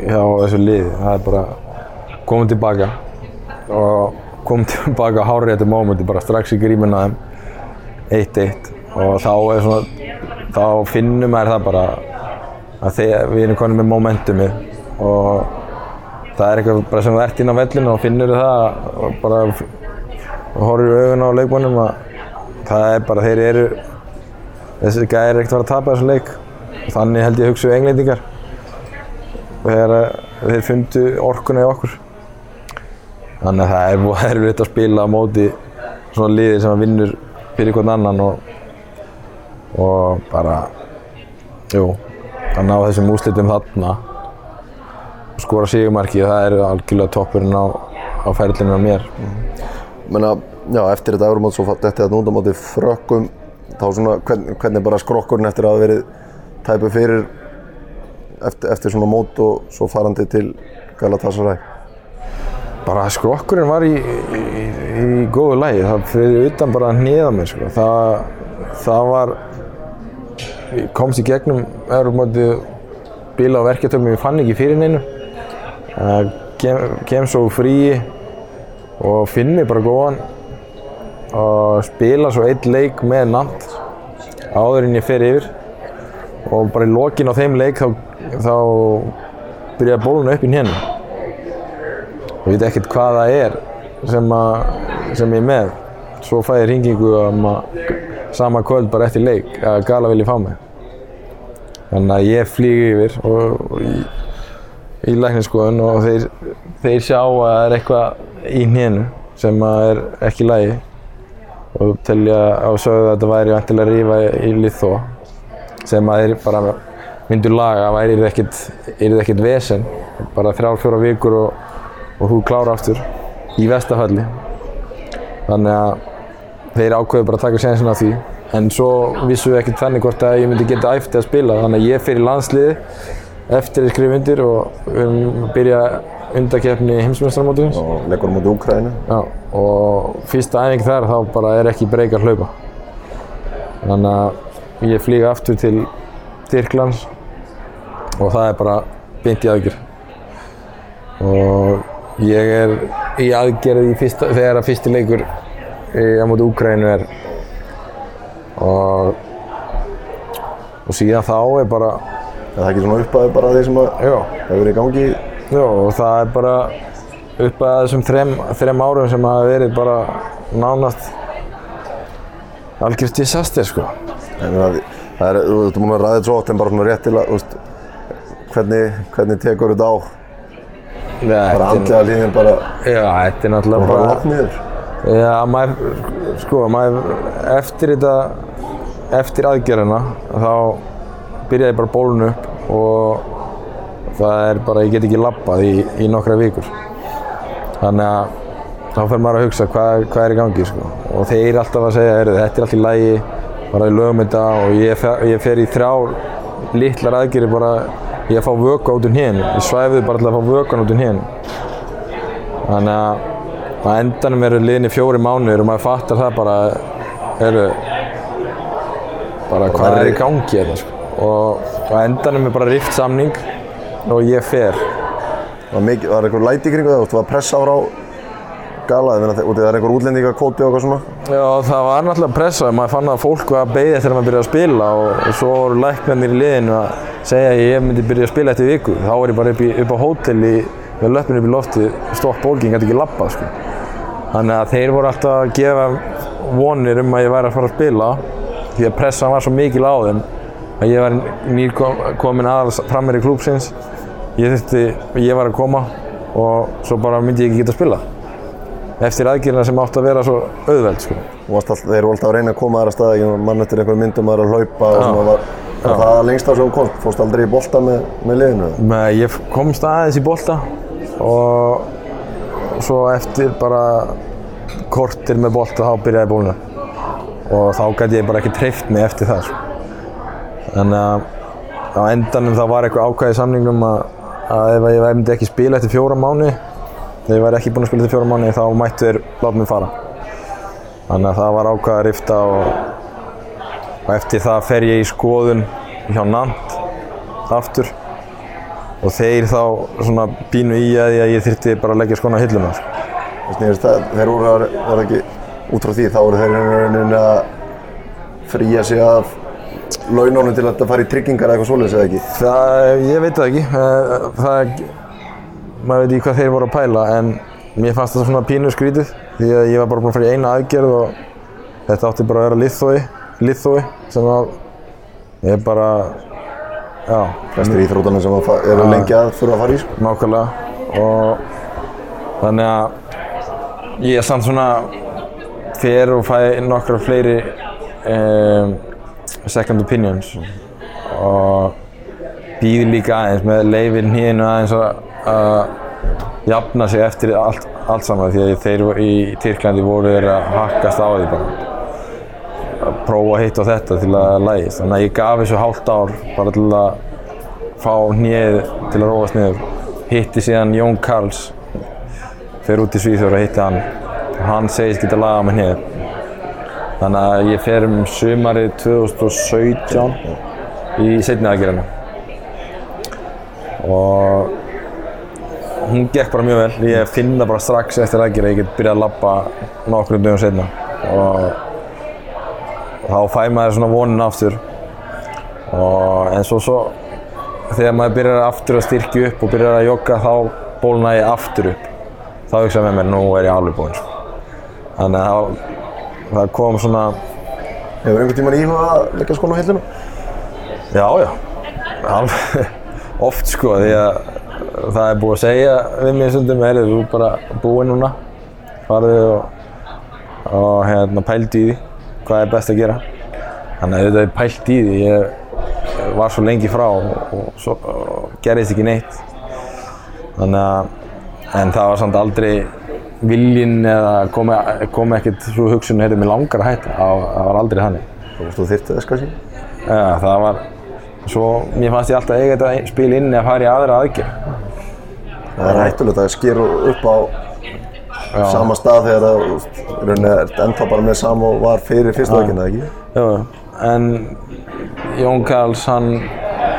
hjá þessu liði. Það er bara komum tilbaka og komum tilbaka hárið eftir mómenti, bara strax í grímuna þeim, 1-1 og þá svona, þá finnum maður það bara að þegar við erum konið með momentumið og það er eitthvað bara sem þú ert inn á vellinu og finnur það og bara horfir í augun á leikmannum að það er bara þeir eru þessi gæri er ekkert fara að tapa þessu leik. Og þannig held ég að hugsa englendingar. Þegar að þeir fundu orkuna í okkur. Þannig að það er voða erfitt að spila á móti svona liði sem að vinnur fyrir hvern annan og, og bara jú, að ná þessum úrslitum þarna skora sigumarki það er algjörlega toppurinn á, á ferlinu á mér Menna, já, eftir þetta Euromót svo þetta þetta á móti frökkum þá svona hvern, hvernig bara skrokkurinn eftir að hafa verið tæpu fyrir eftir, eftir svona mót og svo farandi til Galatasaray. bara skrokkurinn var í, í, í góðu lægi, það fyrir utan bara að hniða mér sko. það, það var ég komst í gegnum Európmótið bíla á verkeftöfum ég fann ekki fyrir neinu. Það kem, kem svo frí og finn mig bara góðan og spila svo einn leik með Nant áður en ég fer yfir. Og bara í lokin á þeim leik þá, þá byrjaði bóluna upp í hnjönum og ég veit ekkert hvað það er sem, sem ég er með. Svo fæ ég hringingu um sama kvöld bara eftir leik að Gala vilji fá mig þannig að ég flýg yfir og, og í, í lækniskoðun og þeir, þeir sjá að það er eitthvað í hnénu sem að er ekki í lagi. Og telja á sögðu að þetta væri vantilega að rífa í lithó sem að þeir bara myndu laga væri það ekkert, vesen. Bara þrjár, fjóra vikur og, og þú klára aftur í vestafalli þannig að þeir ákveðu bara að taka sénsinn af því en svo vissu við ekkert þannig hvort að ég myndi geta æfti að spila þannig að ég í landsliði eftir að skrifa undir og við erum að byrja undakeppni heimsmeistaramótins og leikur Úkraínu. Já, og fyrsta æfing þar þá bara er ekki breyk að hlaupa. Þannig að ég flýg aftur til Tyrklands og það er bara beint í aðgerð. Og ég er í aðgerð í fyrsta, þegar að fyrsti leikur í, á móti Úkraínu er og og síðan þá er bara Er það ekki svona uppaði bara því sem að já, hefur verið í gangi? já og það er bara upp að þessum þrem, þrem árum sem hafa verið bara nánast algjört disaster sko Ég meina, Það er, þú ert múin að ræða þetta svo oft en bara svona rétt til að, þú veist, hvernig, hvernig tekur þetta á? Bara andlega líðin bara, Já, þetta er náttúrulega bara bara. Já, maður, sko, maður, eftir þetta, eftir aðgerðina, þá byrjaði bara bólun upp og það er bara, ég get ekki labbað í, í nokkra vikur. Þannig að þá fer maður að hugsa hvað, er- hvað er í gangi, sko. Og þeir eru alltaf að segja, heyrðu, þetta er allt í lagi, bara í lögum þetta og ég fer, ég fer í þrjár litlar aðgerðir bara, ég fá vöku út um hinn, ég svæfði bara til að fá vökan út um hinn. Þannig að á endanum eru liðni fjóri mánuður og maður fattar það bara, eru, bara hvað er í gangi þetta sko. Og á endanum er bara rift samning og ég fer. Var, mikið, var einhver læti í kringu það, þú var pressa ára á gala, í það er einhver útlendingakvóti og eitthvað svona. Já, það var náttúrulega pressa, maður fann að fólk var að beigja að maður byrjaði að spila og, og svo voru læknarnir í liðinu að segja að ég myndi byrja að spila eftir viku. Þá var ég bara upp, í, upp á hótel í, með löppinu upp í lofti, stopp bólking, gæti ekki labbað sko. Þannig að þeir voru alltaf að gefa vonir um að ég væri að fara að spila því að pressan var svo mikil á þeim að ég var nýrkomin aðals frammeir í klúpsins. Ég þurfti, ég var að koma og svo bara myndi ég ekki geta að spila eftir aðgerðina sem átti að vera svo auðveld sko. Og varst all, þeir voru alltaf að reyna að koma aðra ekki mann eftir einhverjum myndum að hlaupa og svona var, var það lengst af sem þú komst, fórst aldrei í bolta með, með liðinu? Nei, ég komst aðeins í bolta og svo eftir bara kortir með bolta þá byrjaði bóluna. Og þá gæti ég bara ekki treyft mig eftir það sko. þannig að á endanum það var eitthvað ákvæði í samningnum að, að ef ég myndi ekki spila eftir fjóra mánu ef ég væri ekki búinn að spila eftir fjóra mánu þá mættu þeir láta mig fara. Þannig að það var ákvæði að rifta og, og eftir það fer ég í skoðun hjá Nant aftur og þeir þá svona pínu í að ég þyrfti bara að leggja skona á hilluna sko. Það, þeir voru að, var ekki, út frá því, þá voru þeir í rauninni að fría sig af launónu til að fara í tryggingar eða eitthvað svoleiðis eða ekki. Það, ég veit það ekki. Eh, Það, maður veit ekki hvað þeir voru að pæla en mér fannst það svona pínu skrítið því að ég var bara búinn að fara í eina aðgerð og þetta átti bara að vera liðþói, liðþói sem að ég bara, Flestir íþrótana sem eru lengi að þurfa að fara í, sko. nákvæmlega. Og þannig að ég er samt svona fer og fæ nokkra fleiri um, second opinions. Og býð líka aðeins með leifin hínu aðeins að, að jafna sig eftir allt, allt saman. Því að þeir í Tyrklandi voru þeir að hakkast á því bara prófa hitt og þetta til að lægist þannig að ég gaf þessu hálft ár bara til að fá hnið til að róast niður. Hitti síðan Jón Karls fer út í Svíþjóður og hitti hann. Hann segist geta lagað með hnið þannig að ég fer um sumarið 2017 í seinni aðgerðina. Og hún gekk bara mjög vel. Ég finn það bara strax eftir aðgerð að ég get byrjað að labba nokkrum dögum setna þá fæ maður svona vonin aftur. Og en svo svo þegar maður byrjar aftur að styrkja upp og byrjar að jogga þá bólna ég aftur upp. Þá hugsaði með mér nú er ég alveg búinn sko. þannig að það, kom svona Hefur einhvern tímann íhuga að leggja skona á hilluna? já já. Alveg oft sko því að það er búið að segja við mig stundum er þú er bara búinn núna. Farðu og, og hérna pældi í því hvað er best að gera. Þannig að þetta er pælt í því ég var svo lengi frá og, og, svo, og gerðist ekki neitt. Þannig að en það var samt aldrei viljinn eða komi, komi ekkert svo hugsun heyrðu mig langar að hætta. Það, það var aldrei þannig. Þú veist, þú þyrfti þess kannski? ja, það var svo mér fannst ég alltaf eiga þetta spil inni að fara í aðra aðgerð. Það er hættulegt að skera upp á sama stað þegar það, í rauninni er ennþá bara með sama og var fyrir fyrstu aðgerðina, ekki? Já, en Jón Karls hann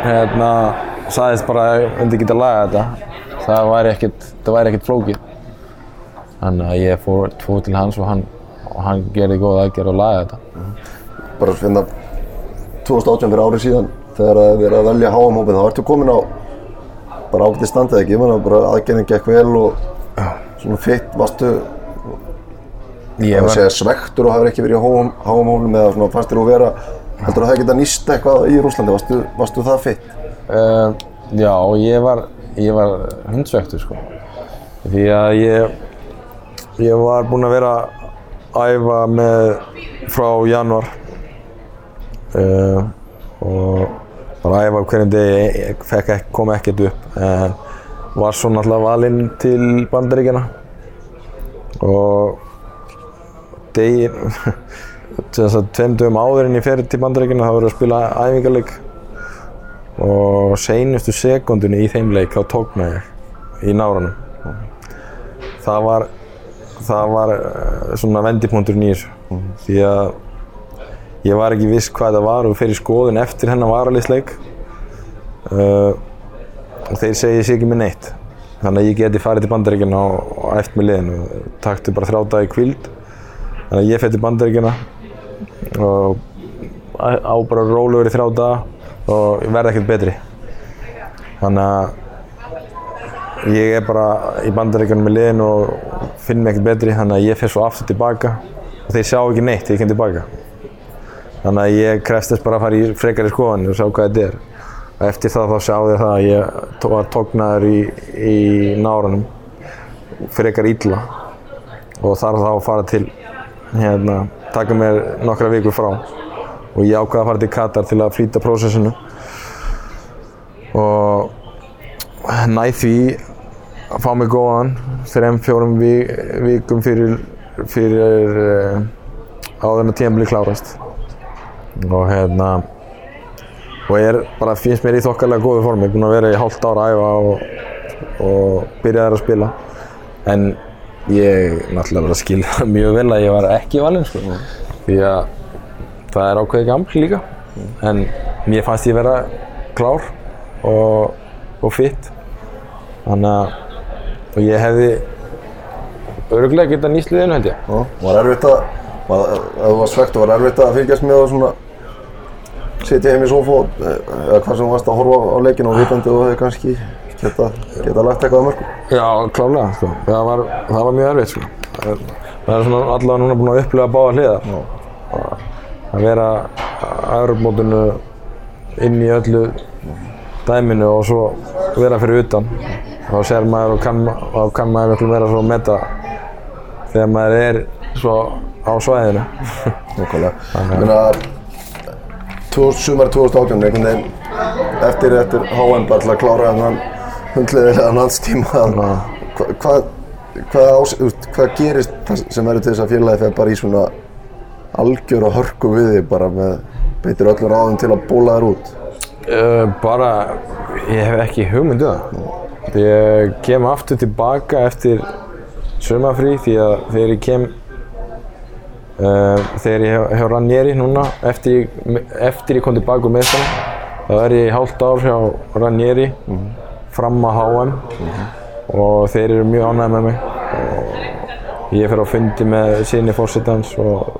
hérna sagðist bara að ég myndi geta laga þetta. Það væri ekkert, það væri ekkert flókið. Þannig að ég fór, fór til hans og hann og hann gerði góð aðgerð og lagði þetta. bara finna 2018 fyrir árið síðan þegar er verið að velja hópin þá ertu komin á bara ágætti standið ekki, ég menna bara aðgerðin gekk vel og svona fitt, varstu var, svektur og hafði ekki verið í HM hópin eða svona fannst þér að vera heldur að það geta nýst eitthvað í Rúslandi, varstu, varstu það fitt? uh, já, ég var, ég var hundsvektur sko. Því að ég, ég var búinn að vera að æfa með frá januar uh, og bara æfa hverjum degi, kom ekkert upp en var svo náttúrulega valinn til bandaríkjana og degin, þess að tveim dögum áður en ég fer til bandaríkjana þá voru að spila æfingarleik og seinustu sekundunni í þeim leik þá tókna ég í náranum það var það var eh, svona vendipunkturinn í þessu. Því að ég var ekki viss hvað það var og í skoðun eftir hennar varaliðsleik uh, og þeir segi sér ekki með neitt. Þannig að ég geti farið til bandaríkjana og, eftir með liðinu. Takti bara þrjá dagi kvíld þannig að ég fer til bandaríkjana og á bara rólegur í þrjá daga og ég verði ekkert betri. Þannig að ég er bara í bandaríkjunum með liðin og finn mig ekkert betri. Þannig að ég fer svo aftur tilbaka. Og þeir sjá ekki neitt þegar ég kem tilbaka. Þannig að ég krefstist bara að fara í frekari skoðanir og sjá hvað þetta er eftir það þá sjá þeir það að ég var tóknaður í, í náranum frekar illa. Og þarf þá fara til hérna, taka mér nokkra vikur frá. Og ég ákvaði að fara til Katar til að flýta prósessinu. Og næ því að fá mig góðan þrem, fjórum vi, vikum fyrir, fyrir uh, áður en að tímabili klárast. Og hérna og er bara finnst mér í þokkalega góðu formi búinn að vera í hálft ára að æfa og, og byrjaði að spila. En ég náttúrulega bara skil það mjög vel að ég var ekki valinn sko. því að það er ákveðið gaml líka. En mér fannst ég vera klár og, og fitt þannig að og ég hefði öruglega getað nýst liðinu held ég. Já, var erfitt að, var, ef þú var svegt, var erfitt að fylgjast með og svona sitja heim í sofa og- eða hvað sem þú varst að horfa á leikinu og vitandi og hefði kannski geta, geta lagt eitthvað að mörgum. Já, klálega sko. það, var, það var mjög erfitt sko. það það er svona allavega núna búin að upplifa báða hliðar að vera að Europamótinu inn í öllu dæminu og svo vera fyrir utan þá sér maður og kann, og kann maður miklu meira svo að meta þegar maður er svo á svæðinu Nákvæmlega. Sumar 2018, einhvern veginn eftir, eftir HM bara til að klára hann hundleðilega landstíma. Hva, hvað, þú veist, hvað gerist það sem verður til þess að félagi fer bara í svona algjör og hörku við þig bara með beitir öllum ráðum til að bóla þér út? Uh, bara, ég hef ekki hugmyndu það. Ég kem aftur tilbaka eftir sumafrí því að þegar ég kem, þegar ég hef, hef Ranieri núna, eftir ég, eftir ég kom tilbaka úr meðstanum, þá er ég í hálft ár hjá Ranieri fram að HM og þeir eru mjög ánægði með mig. Og ég fer á fundi með sinni fórsetans og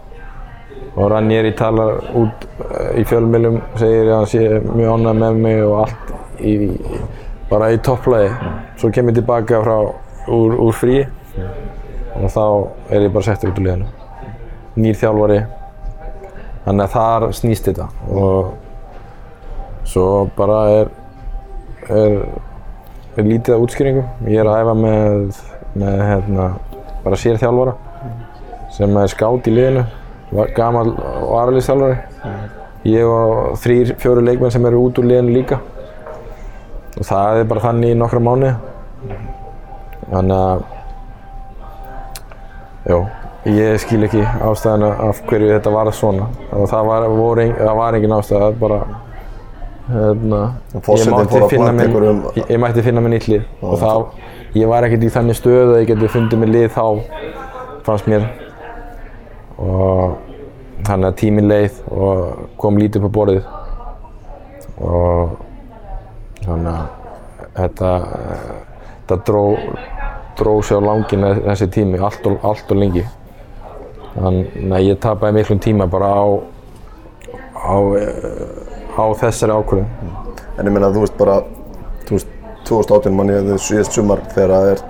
og Ranieri talar út eh, í fjölmiðlum, segir að hann sé mjög ánægð með mig og allt í, bara í topplægi. Svo kem ég tilbaka frá, úr, úr frí og þá er ég bara settur út úr liðinu. Nýr þjálfari, þannig að þar snýst þetta og svo bara er, er, er lítið af útskýringum. Ég er að æfa með, með hérna, bara sér þjálfara sem er skátt í liðinu gamal og aðraliðstjálfari. Ég og þrýr, fjóru leikmenn sem eru út úr liðinu líka. Og það er bara þannig í nokkra mánuði. Þannig að, já, ég skil ekki ástæðina af hverju þetta var svona. Það var, ein- það var engin ástæða, bara, hérna, ég planta mér, einhverjum- ég, ég mætti finna mér nýtt lið. Og þá, ég var ekkert í þannig stöðu að ég geti fundið mér lið þá, fannst mér og þannig að tíminn leið og kom lítið upp á borðið og þannig að þetta, þetta dró, dró sér á langin þessi tími allt og, allt og lengi Þannig að ég tapaði miklum tíma bara á, á, eh, á þessari ákvörðun. En ég meina, þú veist bara, þú veist, 2018 manni, þau síðast sumar þegar það er,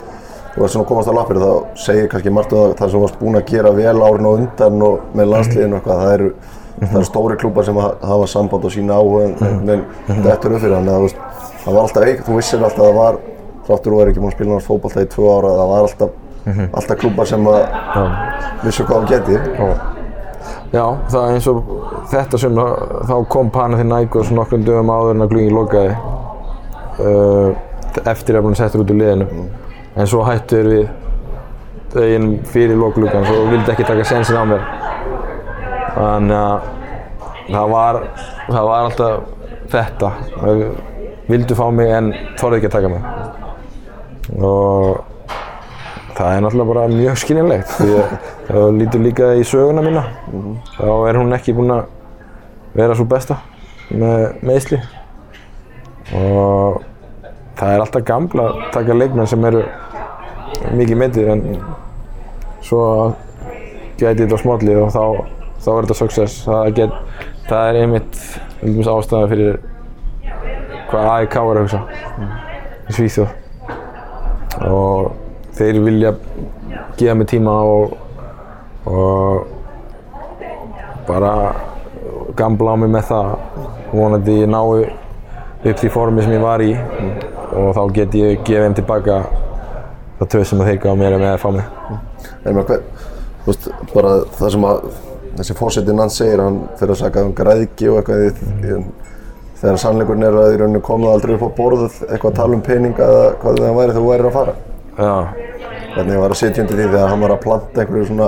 þú veist svona að komast á lappir þá segir kannski margt um það, það sem þú varst búinn að gera vel árin og undan og með landsliðinu og eitthvað, það eru, það eru stóri klúpar sem ha- hafa samband og sína áhuga en, en þetta er upp fyrir þannig að þú veist, það var alltaf eik, þú vissir alltaf að það var, þáttur þú er ekki búinn að spila náttúrulega fótbolta í tvö ára, það var alltaf, alltaf klúpar sem að vissu hvað hann geti. Já, það er eins og þetta sem þá kom Panathinaikos nokkrum dögum áður en að gluggi lokaði uh, eftir að að setja út úr liðinu. En svo hættu þeir við deginn fyrir loklugan svo vildi ekki taka sensin á mér. Þannig að það var, það var alltaf þetta. Þeir vildu fá mig en þorði ekki að taka mig. Og það er náttúrulega bara mjög skiljanlegt því að þú lítur líka í söguna mína þá er hún ekki búin að vera svo besta með meðsli og það er alltaf gamla að taka leikmenn sem eru mikið meitið en svo gæti þetta á smállið og þá, þá er þetta success. Það, get, það er einmitt einmitt ástæða fyrir hvað AIK er að hugsa í Svíþjóð þeir vilja gefa mig tíma og, og bara gambla á mig með það. Vonandi ég nái upp því formi sem ég var í og þá get ég gefið þeim tilbaka það tröð sem þeir gaf mér með að fá mig. En maður hver, þú veist, bara það sem að þessi fórsetin hans segir, hann fyrir að saka um græðki og eitthvað í, í, þegar sannleikurinn er að í rauninu komið aldrei upp á borðuð eitthvað að tala um peninga eða hvað það væri þegar þú værir að fara. Já, Hvernig var að setja undir því þegar hann var að planta einhverju svona,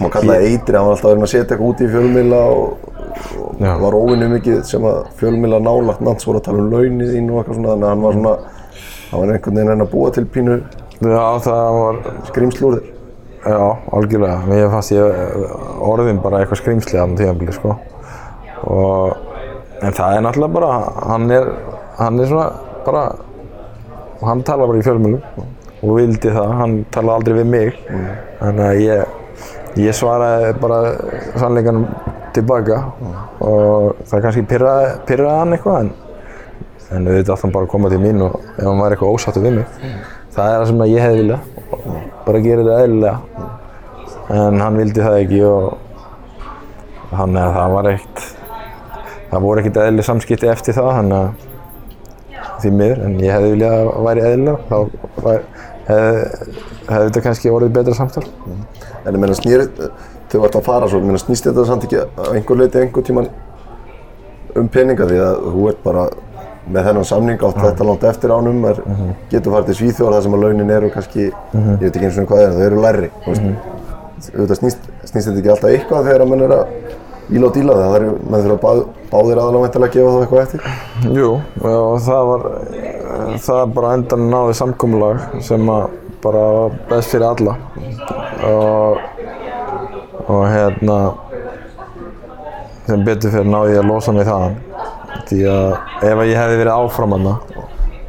maður kallaði eitri, hann var alltaf að reyna að setja eitthvað út í fjölmiðla og, og var óvinnu mikið sem að fjölmiðla nálagt nans voru að tala um launin þín og eitthvað svona, þannig að hann var svona, hann var einhvern veginn að að búa til pínu var skrimslúr þér. Já, algjörlega. Mér fannst ég orðin bara eitthvað skrýmsli á þann tímabili, sko. Og, en það er náttúrulega bara, hann er, hann er svona bara, hann talar bara í fjölmjölum og vildi það, hann talaði aldrei við mig. Þannig að ég, ég svaraði bara sannleikanum tilbaka og það kannski pyrraði, pyrraði hann eitthvað en, en auðvitað átti hann bara að koma til mín og ef hann væri eitthvað ósáttur við mig. Það er það sem að ég hefði viljað, bara gera þetta eðlilega. En hann vildi það ekki og þannig að það var eitt, það voru ekkert eðlileg samskipti eftir það, þannig að því miður, en ég hefði viljað að væri eðlilega, þá var, hefði, þetta kannski orðið betra samtal. En ég meina snýr, þú ert að fara svo, ég meina snýst þetta samt ekki á einhver leiti einhver tíman um peninga? Því að þú ert bara með þennan samning átt þetta langt eftir ánum, er, getur farið til Svíþjóðar þar sem að launin eru kannski, ég veit ekki eins og hvað það er, þau eru læri, þú veist. Auðvitað snýst, snýst þetta ekki alltaf eitthvað þegar að menn er að íla og díla það, það eru, menn þurfa báð, báðir væntanlega að gefa þá eitthvað eftir. Jú, og það var, það bara endan náði samkomulag sem að bara var best fyrir alla. Og, og hérna sem betur fyrir náði ég að losa mig þaðan. Því að ef að ég hefði verið áfram hana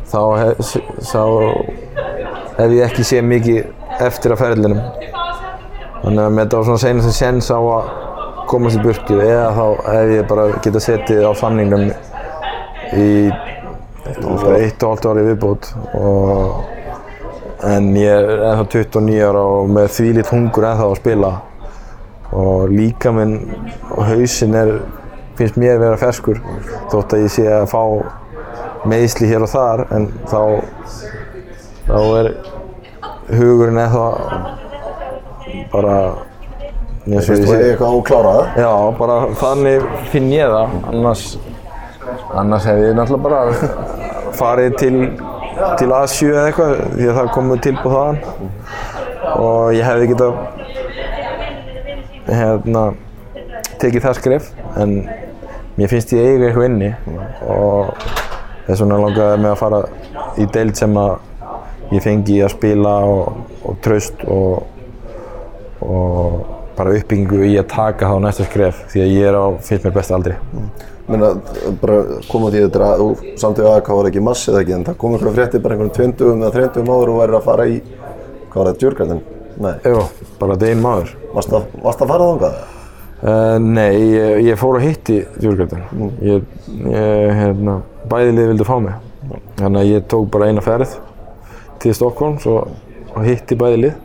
þá hef, sá, hef ég ekki séð mikið eftir að ferlinum. Þannig að þetta var svona senast sem séns á að komast í burtu eða þá hef ég bara getað setið á samningnum í eitt og halvt ári viðbót og, en ég er ennþá 29 ára og með þvílít hungur ennþá að spila og líka minn og hausinn er, finnst mér vera ferskur þótt að ég sé að fá meðsli hér og þar en þá, þá er hugurinn ennþá bara eins og ég sé eitthvað óklárað? Já, bara þannig finn ég það, annars, annars hef ég náttúrulega bara farið til, til Asju eða eitthvað því að það komið tilbúð þaðan. Og ég hefði getað hérna, tekið það skref en mér finnst ég eiga eitthvað inni. Og þess vegna langaði mig að fara í deild sem að ég fengi að spila og, og traust og, og bara uppbyggingu í að taka þá næsta skref því að ég er á, finnst mér best aldrei. Menna, bara koma því að þetta er að, samt við AK var ekki massi eða ekki, en það kom einhverja frétti bara einhvern tveimtugum eða þreimtugum áður og væri að fara í, hvað var það, Djurgarden? Nei. Jú, bara deginn maður. Varst að, varst að fara þangað? Uh, nei, ég, ég fór að hitti Djurgardin. Ég, ég, hérna, bæði lið vildu fá mig. Þannig að ég tók bara eina ferð til Stokkólms og, og hitti bæði lið.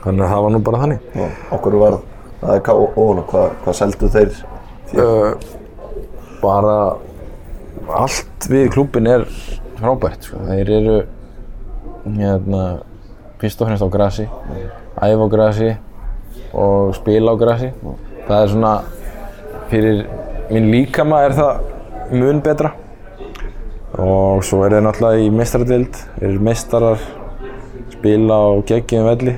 Þannig að það var nú bara þannig. Já. Okkur var það er K.O. Hvað, hvað seldu þeir? Uh, bara allt við klúbin er frábært. Sko. Þeir eru hérna, fyrst og fremst á grasi, æfa á grasi og spila á grasi. Það er svona, fyrir minn líkama er það mun betra. Og svo er þeir náttúrulega í meistaradeild, þeir eru meistarar, spila á geggjum velli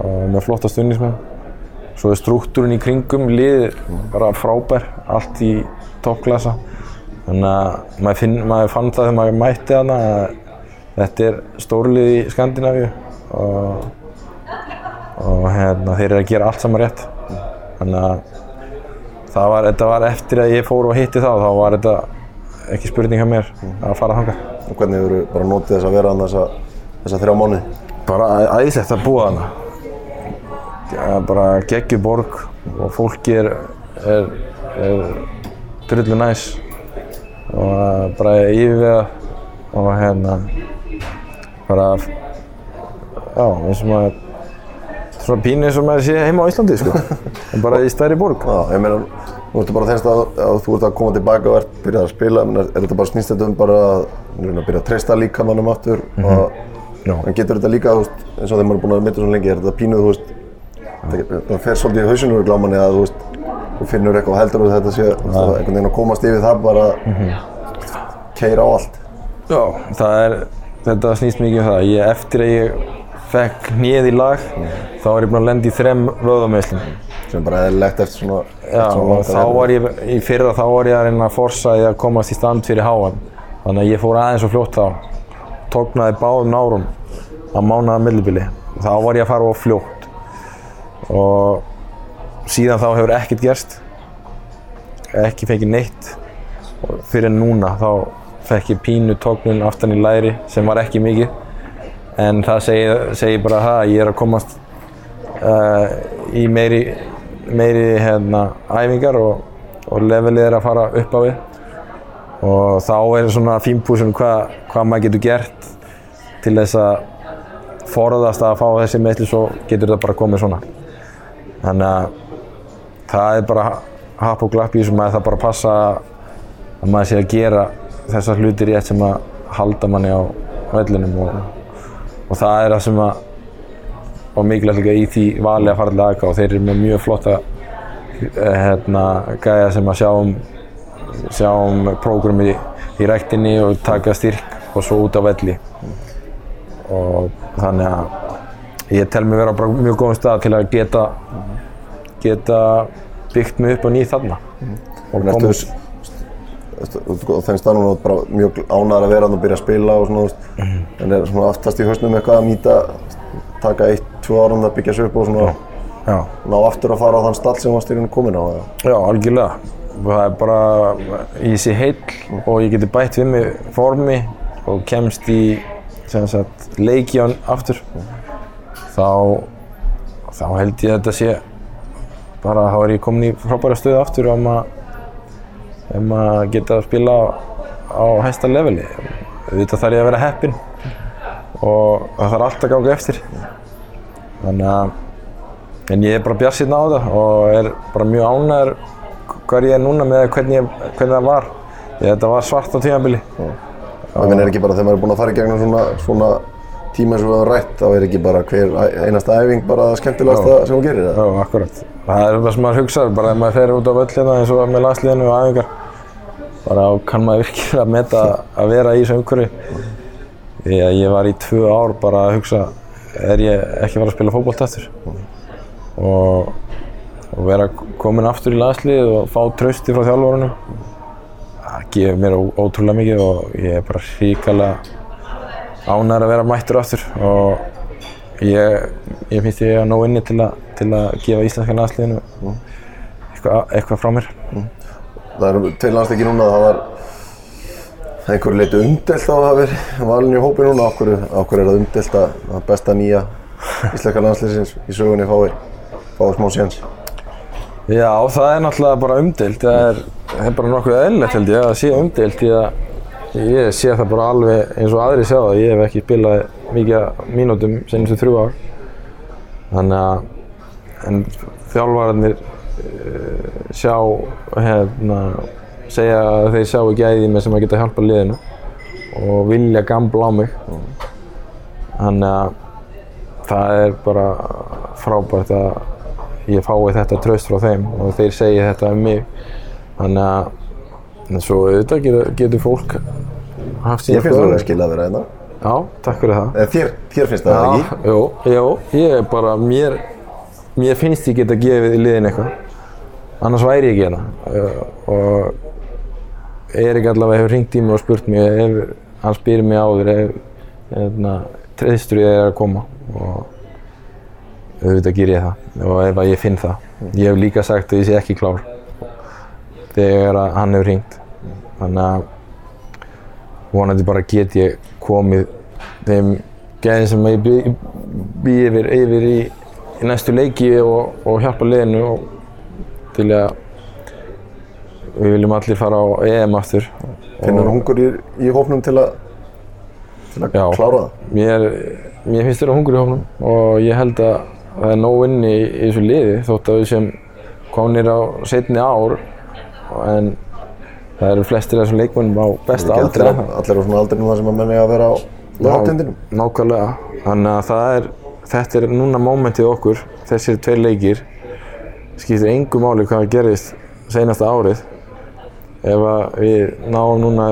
með flotta stundismenn. Svo er struktúrin í kringum liðið bara frábær, allt í toppklassa. Þannig að maður, finn, maður fann það þegar maður mætti þarna að þetta er stórlið í Skandinavíu og, og hérna, þeir eru að gera allt saman rétt. Þannig að það var, þetta var eftir að ég fór og hitti þá, þá var þetta ekki spurning hjá mér að fara þangað. Og hvernig hefur bara notið þess að vera hann þessa, þessa þrjá mánuði? Bara æðislegt að búa þarna. Bara geggjuð borg og fólki er, er, er drullu næs og bara yfirvega og hérna bara, já, eins og maður svona pínu eins og maður sé heima á Íslandi, sko. En bara í stærri borg. Já, ég meina, nú ertu bara að, að þú ert að koma tilbaka og ert byrjað að spila, menn er, er þetta bara snýst þetta um bara að, að byrja að treysta líkamannum aftur og Já. en getur þetta líka, þú veist, eins og þegar maður er búin að mynda svo lengi, er þetta pínuð, þú veist, það, fer svolítið í hausinu úr glámanni að þú veist, þú finnur eitthvað og heldur að þetta sé, þú veist, að einhvern veginn að komast yfir það bara keira á allt. Já, það er, þetta snýst mikið um það. Ég, eftir að ég fekk hnið í lag, þá var ég búinn að lenda í þrem vöðameislum. sem bara eðlilegt eftir svona, Já, eftir svona þá var ég, í fyrra þá var ég að reyna að forsa að komast í stand fyrir háan. Þannig að ég fór aðeins og fljótt þá. Tóknaði báðum nárum á mánaða millibili. Þá var ég að fara of fljótt. Og síðan þá hefur ekkert gerst. Ekki fengið neitt. Og fyrir núna þá fekk ég pínu tóknun aftan í læri sem var ekki mikið. En það segir, segir bara það að ég er að komast uh, í meiri, meiri hérna, æfingar og, og levelið er að fara upp á við. Og þá er svona fínpúsun hvað hva maður getur gert til þess að forðast að fá þessi meðli svo getur það bara komið svona. Þannig að það er bara happ og glapp í þessu maður það bara að passa að maður sé að gera þessar hluti rétt sem að halda manni á vellinum og, og það er það sem að og mikilvægt líka í því vali að fara til AK og þeir eru með mjög flotta eh, hérna, gæja sem að sjá um, sjá um prógrami í, í ræktinni og taka styrk og svo út á velli. Og þannig að ég tel mig vera bara mjög góðum stað til að geta geta byggt mig upp á nýð þarna. Og þú finnst það núna bara mjög ánægðar að vera og byrja að spila og svona, veist, en er svona aftast í hausnum eitthvað að nýta, taka eitt, tvö árum að byggja sig upp og svona já, ná aftur að fara á þann stall sem varst í rauninu komin á eða? já, algjörlega. Það er bara í sig heill og ég geti bætt við mig formi og kemst í sagt, leikján aftur þá þá held ég að þetta sé bara þá er ég komin í frábæra stöðu aftur um að um að geta að spila á, hæsta leveli. Auðvitað þarf ég að vera heppinn og það þarf allt að ganga eftir. Þannig að en ég er bara bjarsinn á það og er bara mjög ánægður hvar ég er núna með hvernig, ég, hvernig það var. Að þetta var svart á tímabili. Ég minn er ekki bara þegar maður er búinn að fara í gegnum svona, svona tíma og við höfum rætt, þá er ekki bara hver einasta æfing bara það skemmtilegasta sem hún gerir eða? Já, akkurat. Það er það sem maður hugsaður, bara ef maður fer út á völl hérna eins og með landsliðinu og æfingar, bara kann maður virkilega að meta að vera í þessu umhverfi. Að ég var í tvö ár bara að hugsa, er ég ekki fara að spila fótbolta aftur? Og, og vera komin aftur í landsliðið og fá trausti frá þjálfurunum, það gefur mér ótrúlega mikið og ég er bara hrikalega ánægður að vera mættur aftur og ég, ég finnst ég að nóg inni til, a, til að gefa íslenska landsliðinu eitthvað, eitthvað frá mér. Það eru tveir landsleiki núna, það var einhver leiti umdelt á að hafa verið valin í hópi núna, okkur, okkur er það umdelt að að besta nýja íslenska landsliðsins í sögunni fái, fái smá séns. Já, það er náttúrulega bara umdeilt. Það er, það er bara nokkuð eðlilegt held ég að það sé umdeilt því að ég sé það bara alveg eins og aðri sjá það. Ég hef ekki spilað mikið mínútum senustu þrjú ár. Þannig að, en þjálfararnir uh, sjá, hérna, segja að þeir sjá ekki æði með sem að geta hjálpað liðinu og vilja gambla á mig. Þannig að það er bara frábært að ég fái þetta tröst frá þeim og þeir segi þetta um mig. Þannig að, en svo auðvitað getur, getur fólk haft sína Ég finnst það að skilja að vera hérna. Já, takk fyrir það. Eða þér, þér finnst það Já, ekki? jú, jú, ég er bara, mér, mér finnst ég geta gefið í liðin eitthvað. Annars væri ég ekki hérna. Uh, og Erik allavega hefur ringt í mig og spurt mig, ef, hann spyrir mig áður, ef, hérna, treystur ég að koma. Og auðvitað ger ég það og ef að ég finn það. Ég hef líka sagt að ég sé ekki klár þegar hann hefur ringt. Þannig að vonandi bara get ég komið þeim gæðin sem ég bý, bý yfir, yfir í, í næstu leiki og, og hjálpa liðinu og til að við viljum allir fara á EM aftur. Finnur hungur í, í hófnum til að, til að Já. klára það? Mér, mér finnst þér að hungur í hófnum og ég held að það er nóg inni í, í þessu liði þótt að við sem komnir á setni ár en það eru flestir af þessum leikmönnum á besta aldri. allir, á svona aldrinum þar sem að menni að vera á látindinum. Nákvæmlega. Þannig að það er, þetta er núna mómentið okkur, þessir tveir leikir, skiptir engu máli hvað gerist seinasta árið. Ef við náum núna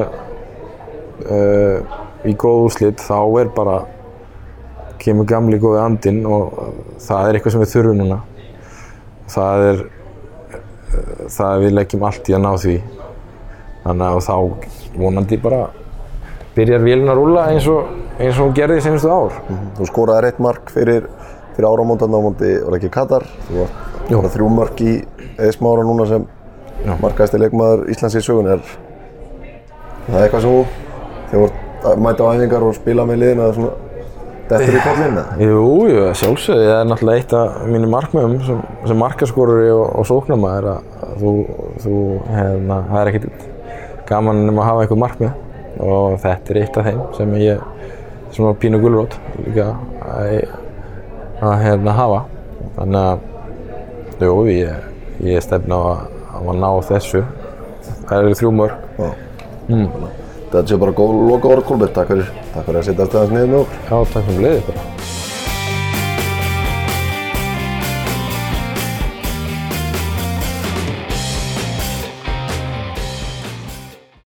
uh, í góð úrslit þá er bara, kemur gamli góði andinn og það er eitthvað sem við þurfum núna. Það er, uh, það við leggjum allt í að ná því. Þannig að þá vonandi bara byrjar vélina að rúlla eins og, eins og hún gerði senustu ár. Þú skoraði eitt mark fyrir, fyrir áramóndan á það ekki Katar? Þú var þrjú mörk í eðsmára núna sem Já. markaðasti leikmaður Íslands í sögun. Er það eitthvað sem þú, þegar þú að mæta á æfingar og spila með liðinu eða svona, dettur í kollin eða? Jú, jú, sjálfsögði. Það er náttúrulega eitt af mínum markmiðum sem, sem markaskoruri og, og sóknarmaður að að þú, þú, hérna, það er ekkert gaman nema að hafa einhver markmið og þetta er eitt af þeim sem ég, sem var pínu gulrót líka að, að hérna hafa. Þannig að, jú, ég, ég stefna á að, að ná þessu. Það eru þrjú mörg. Já. Þetta sé bara góð loka orð, Kolbjörn. Takk fyrir, takk fyrir að setja alltaf niður með okkur. Já, takk fyrir leiðið bara.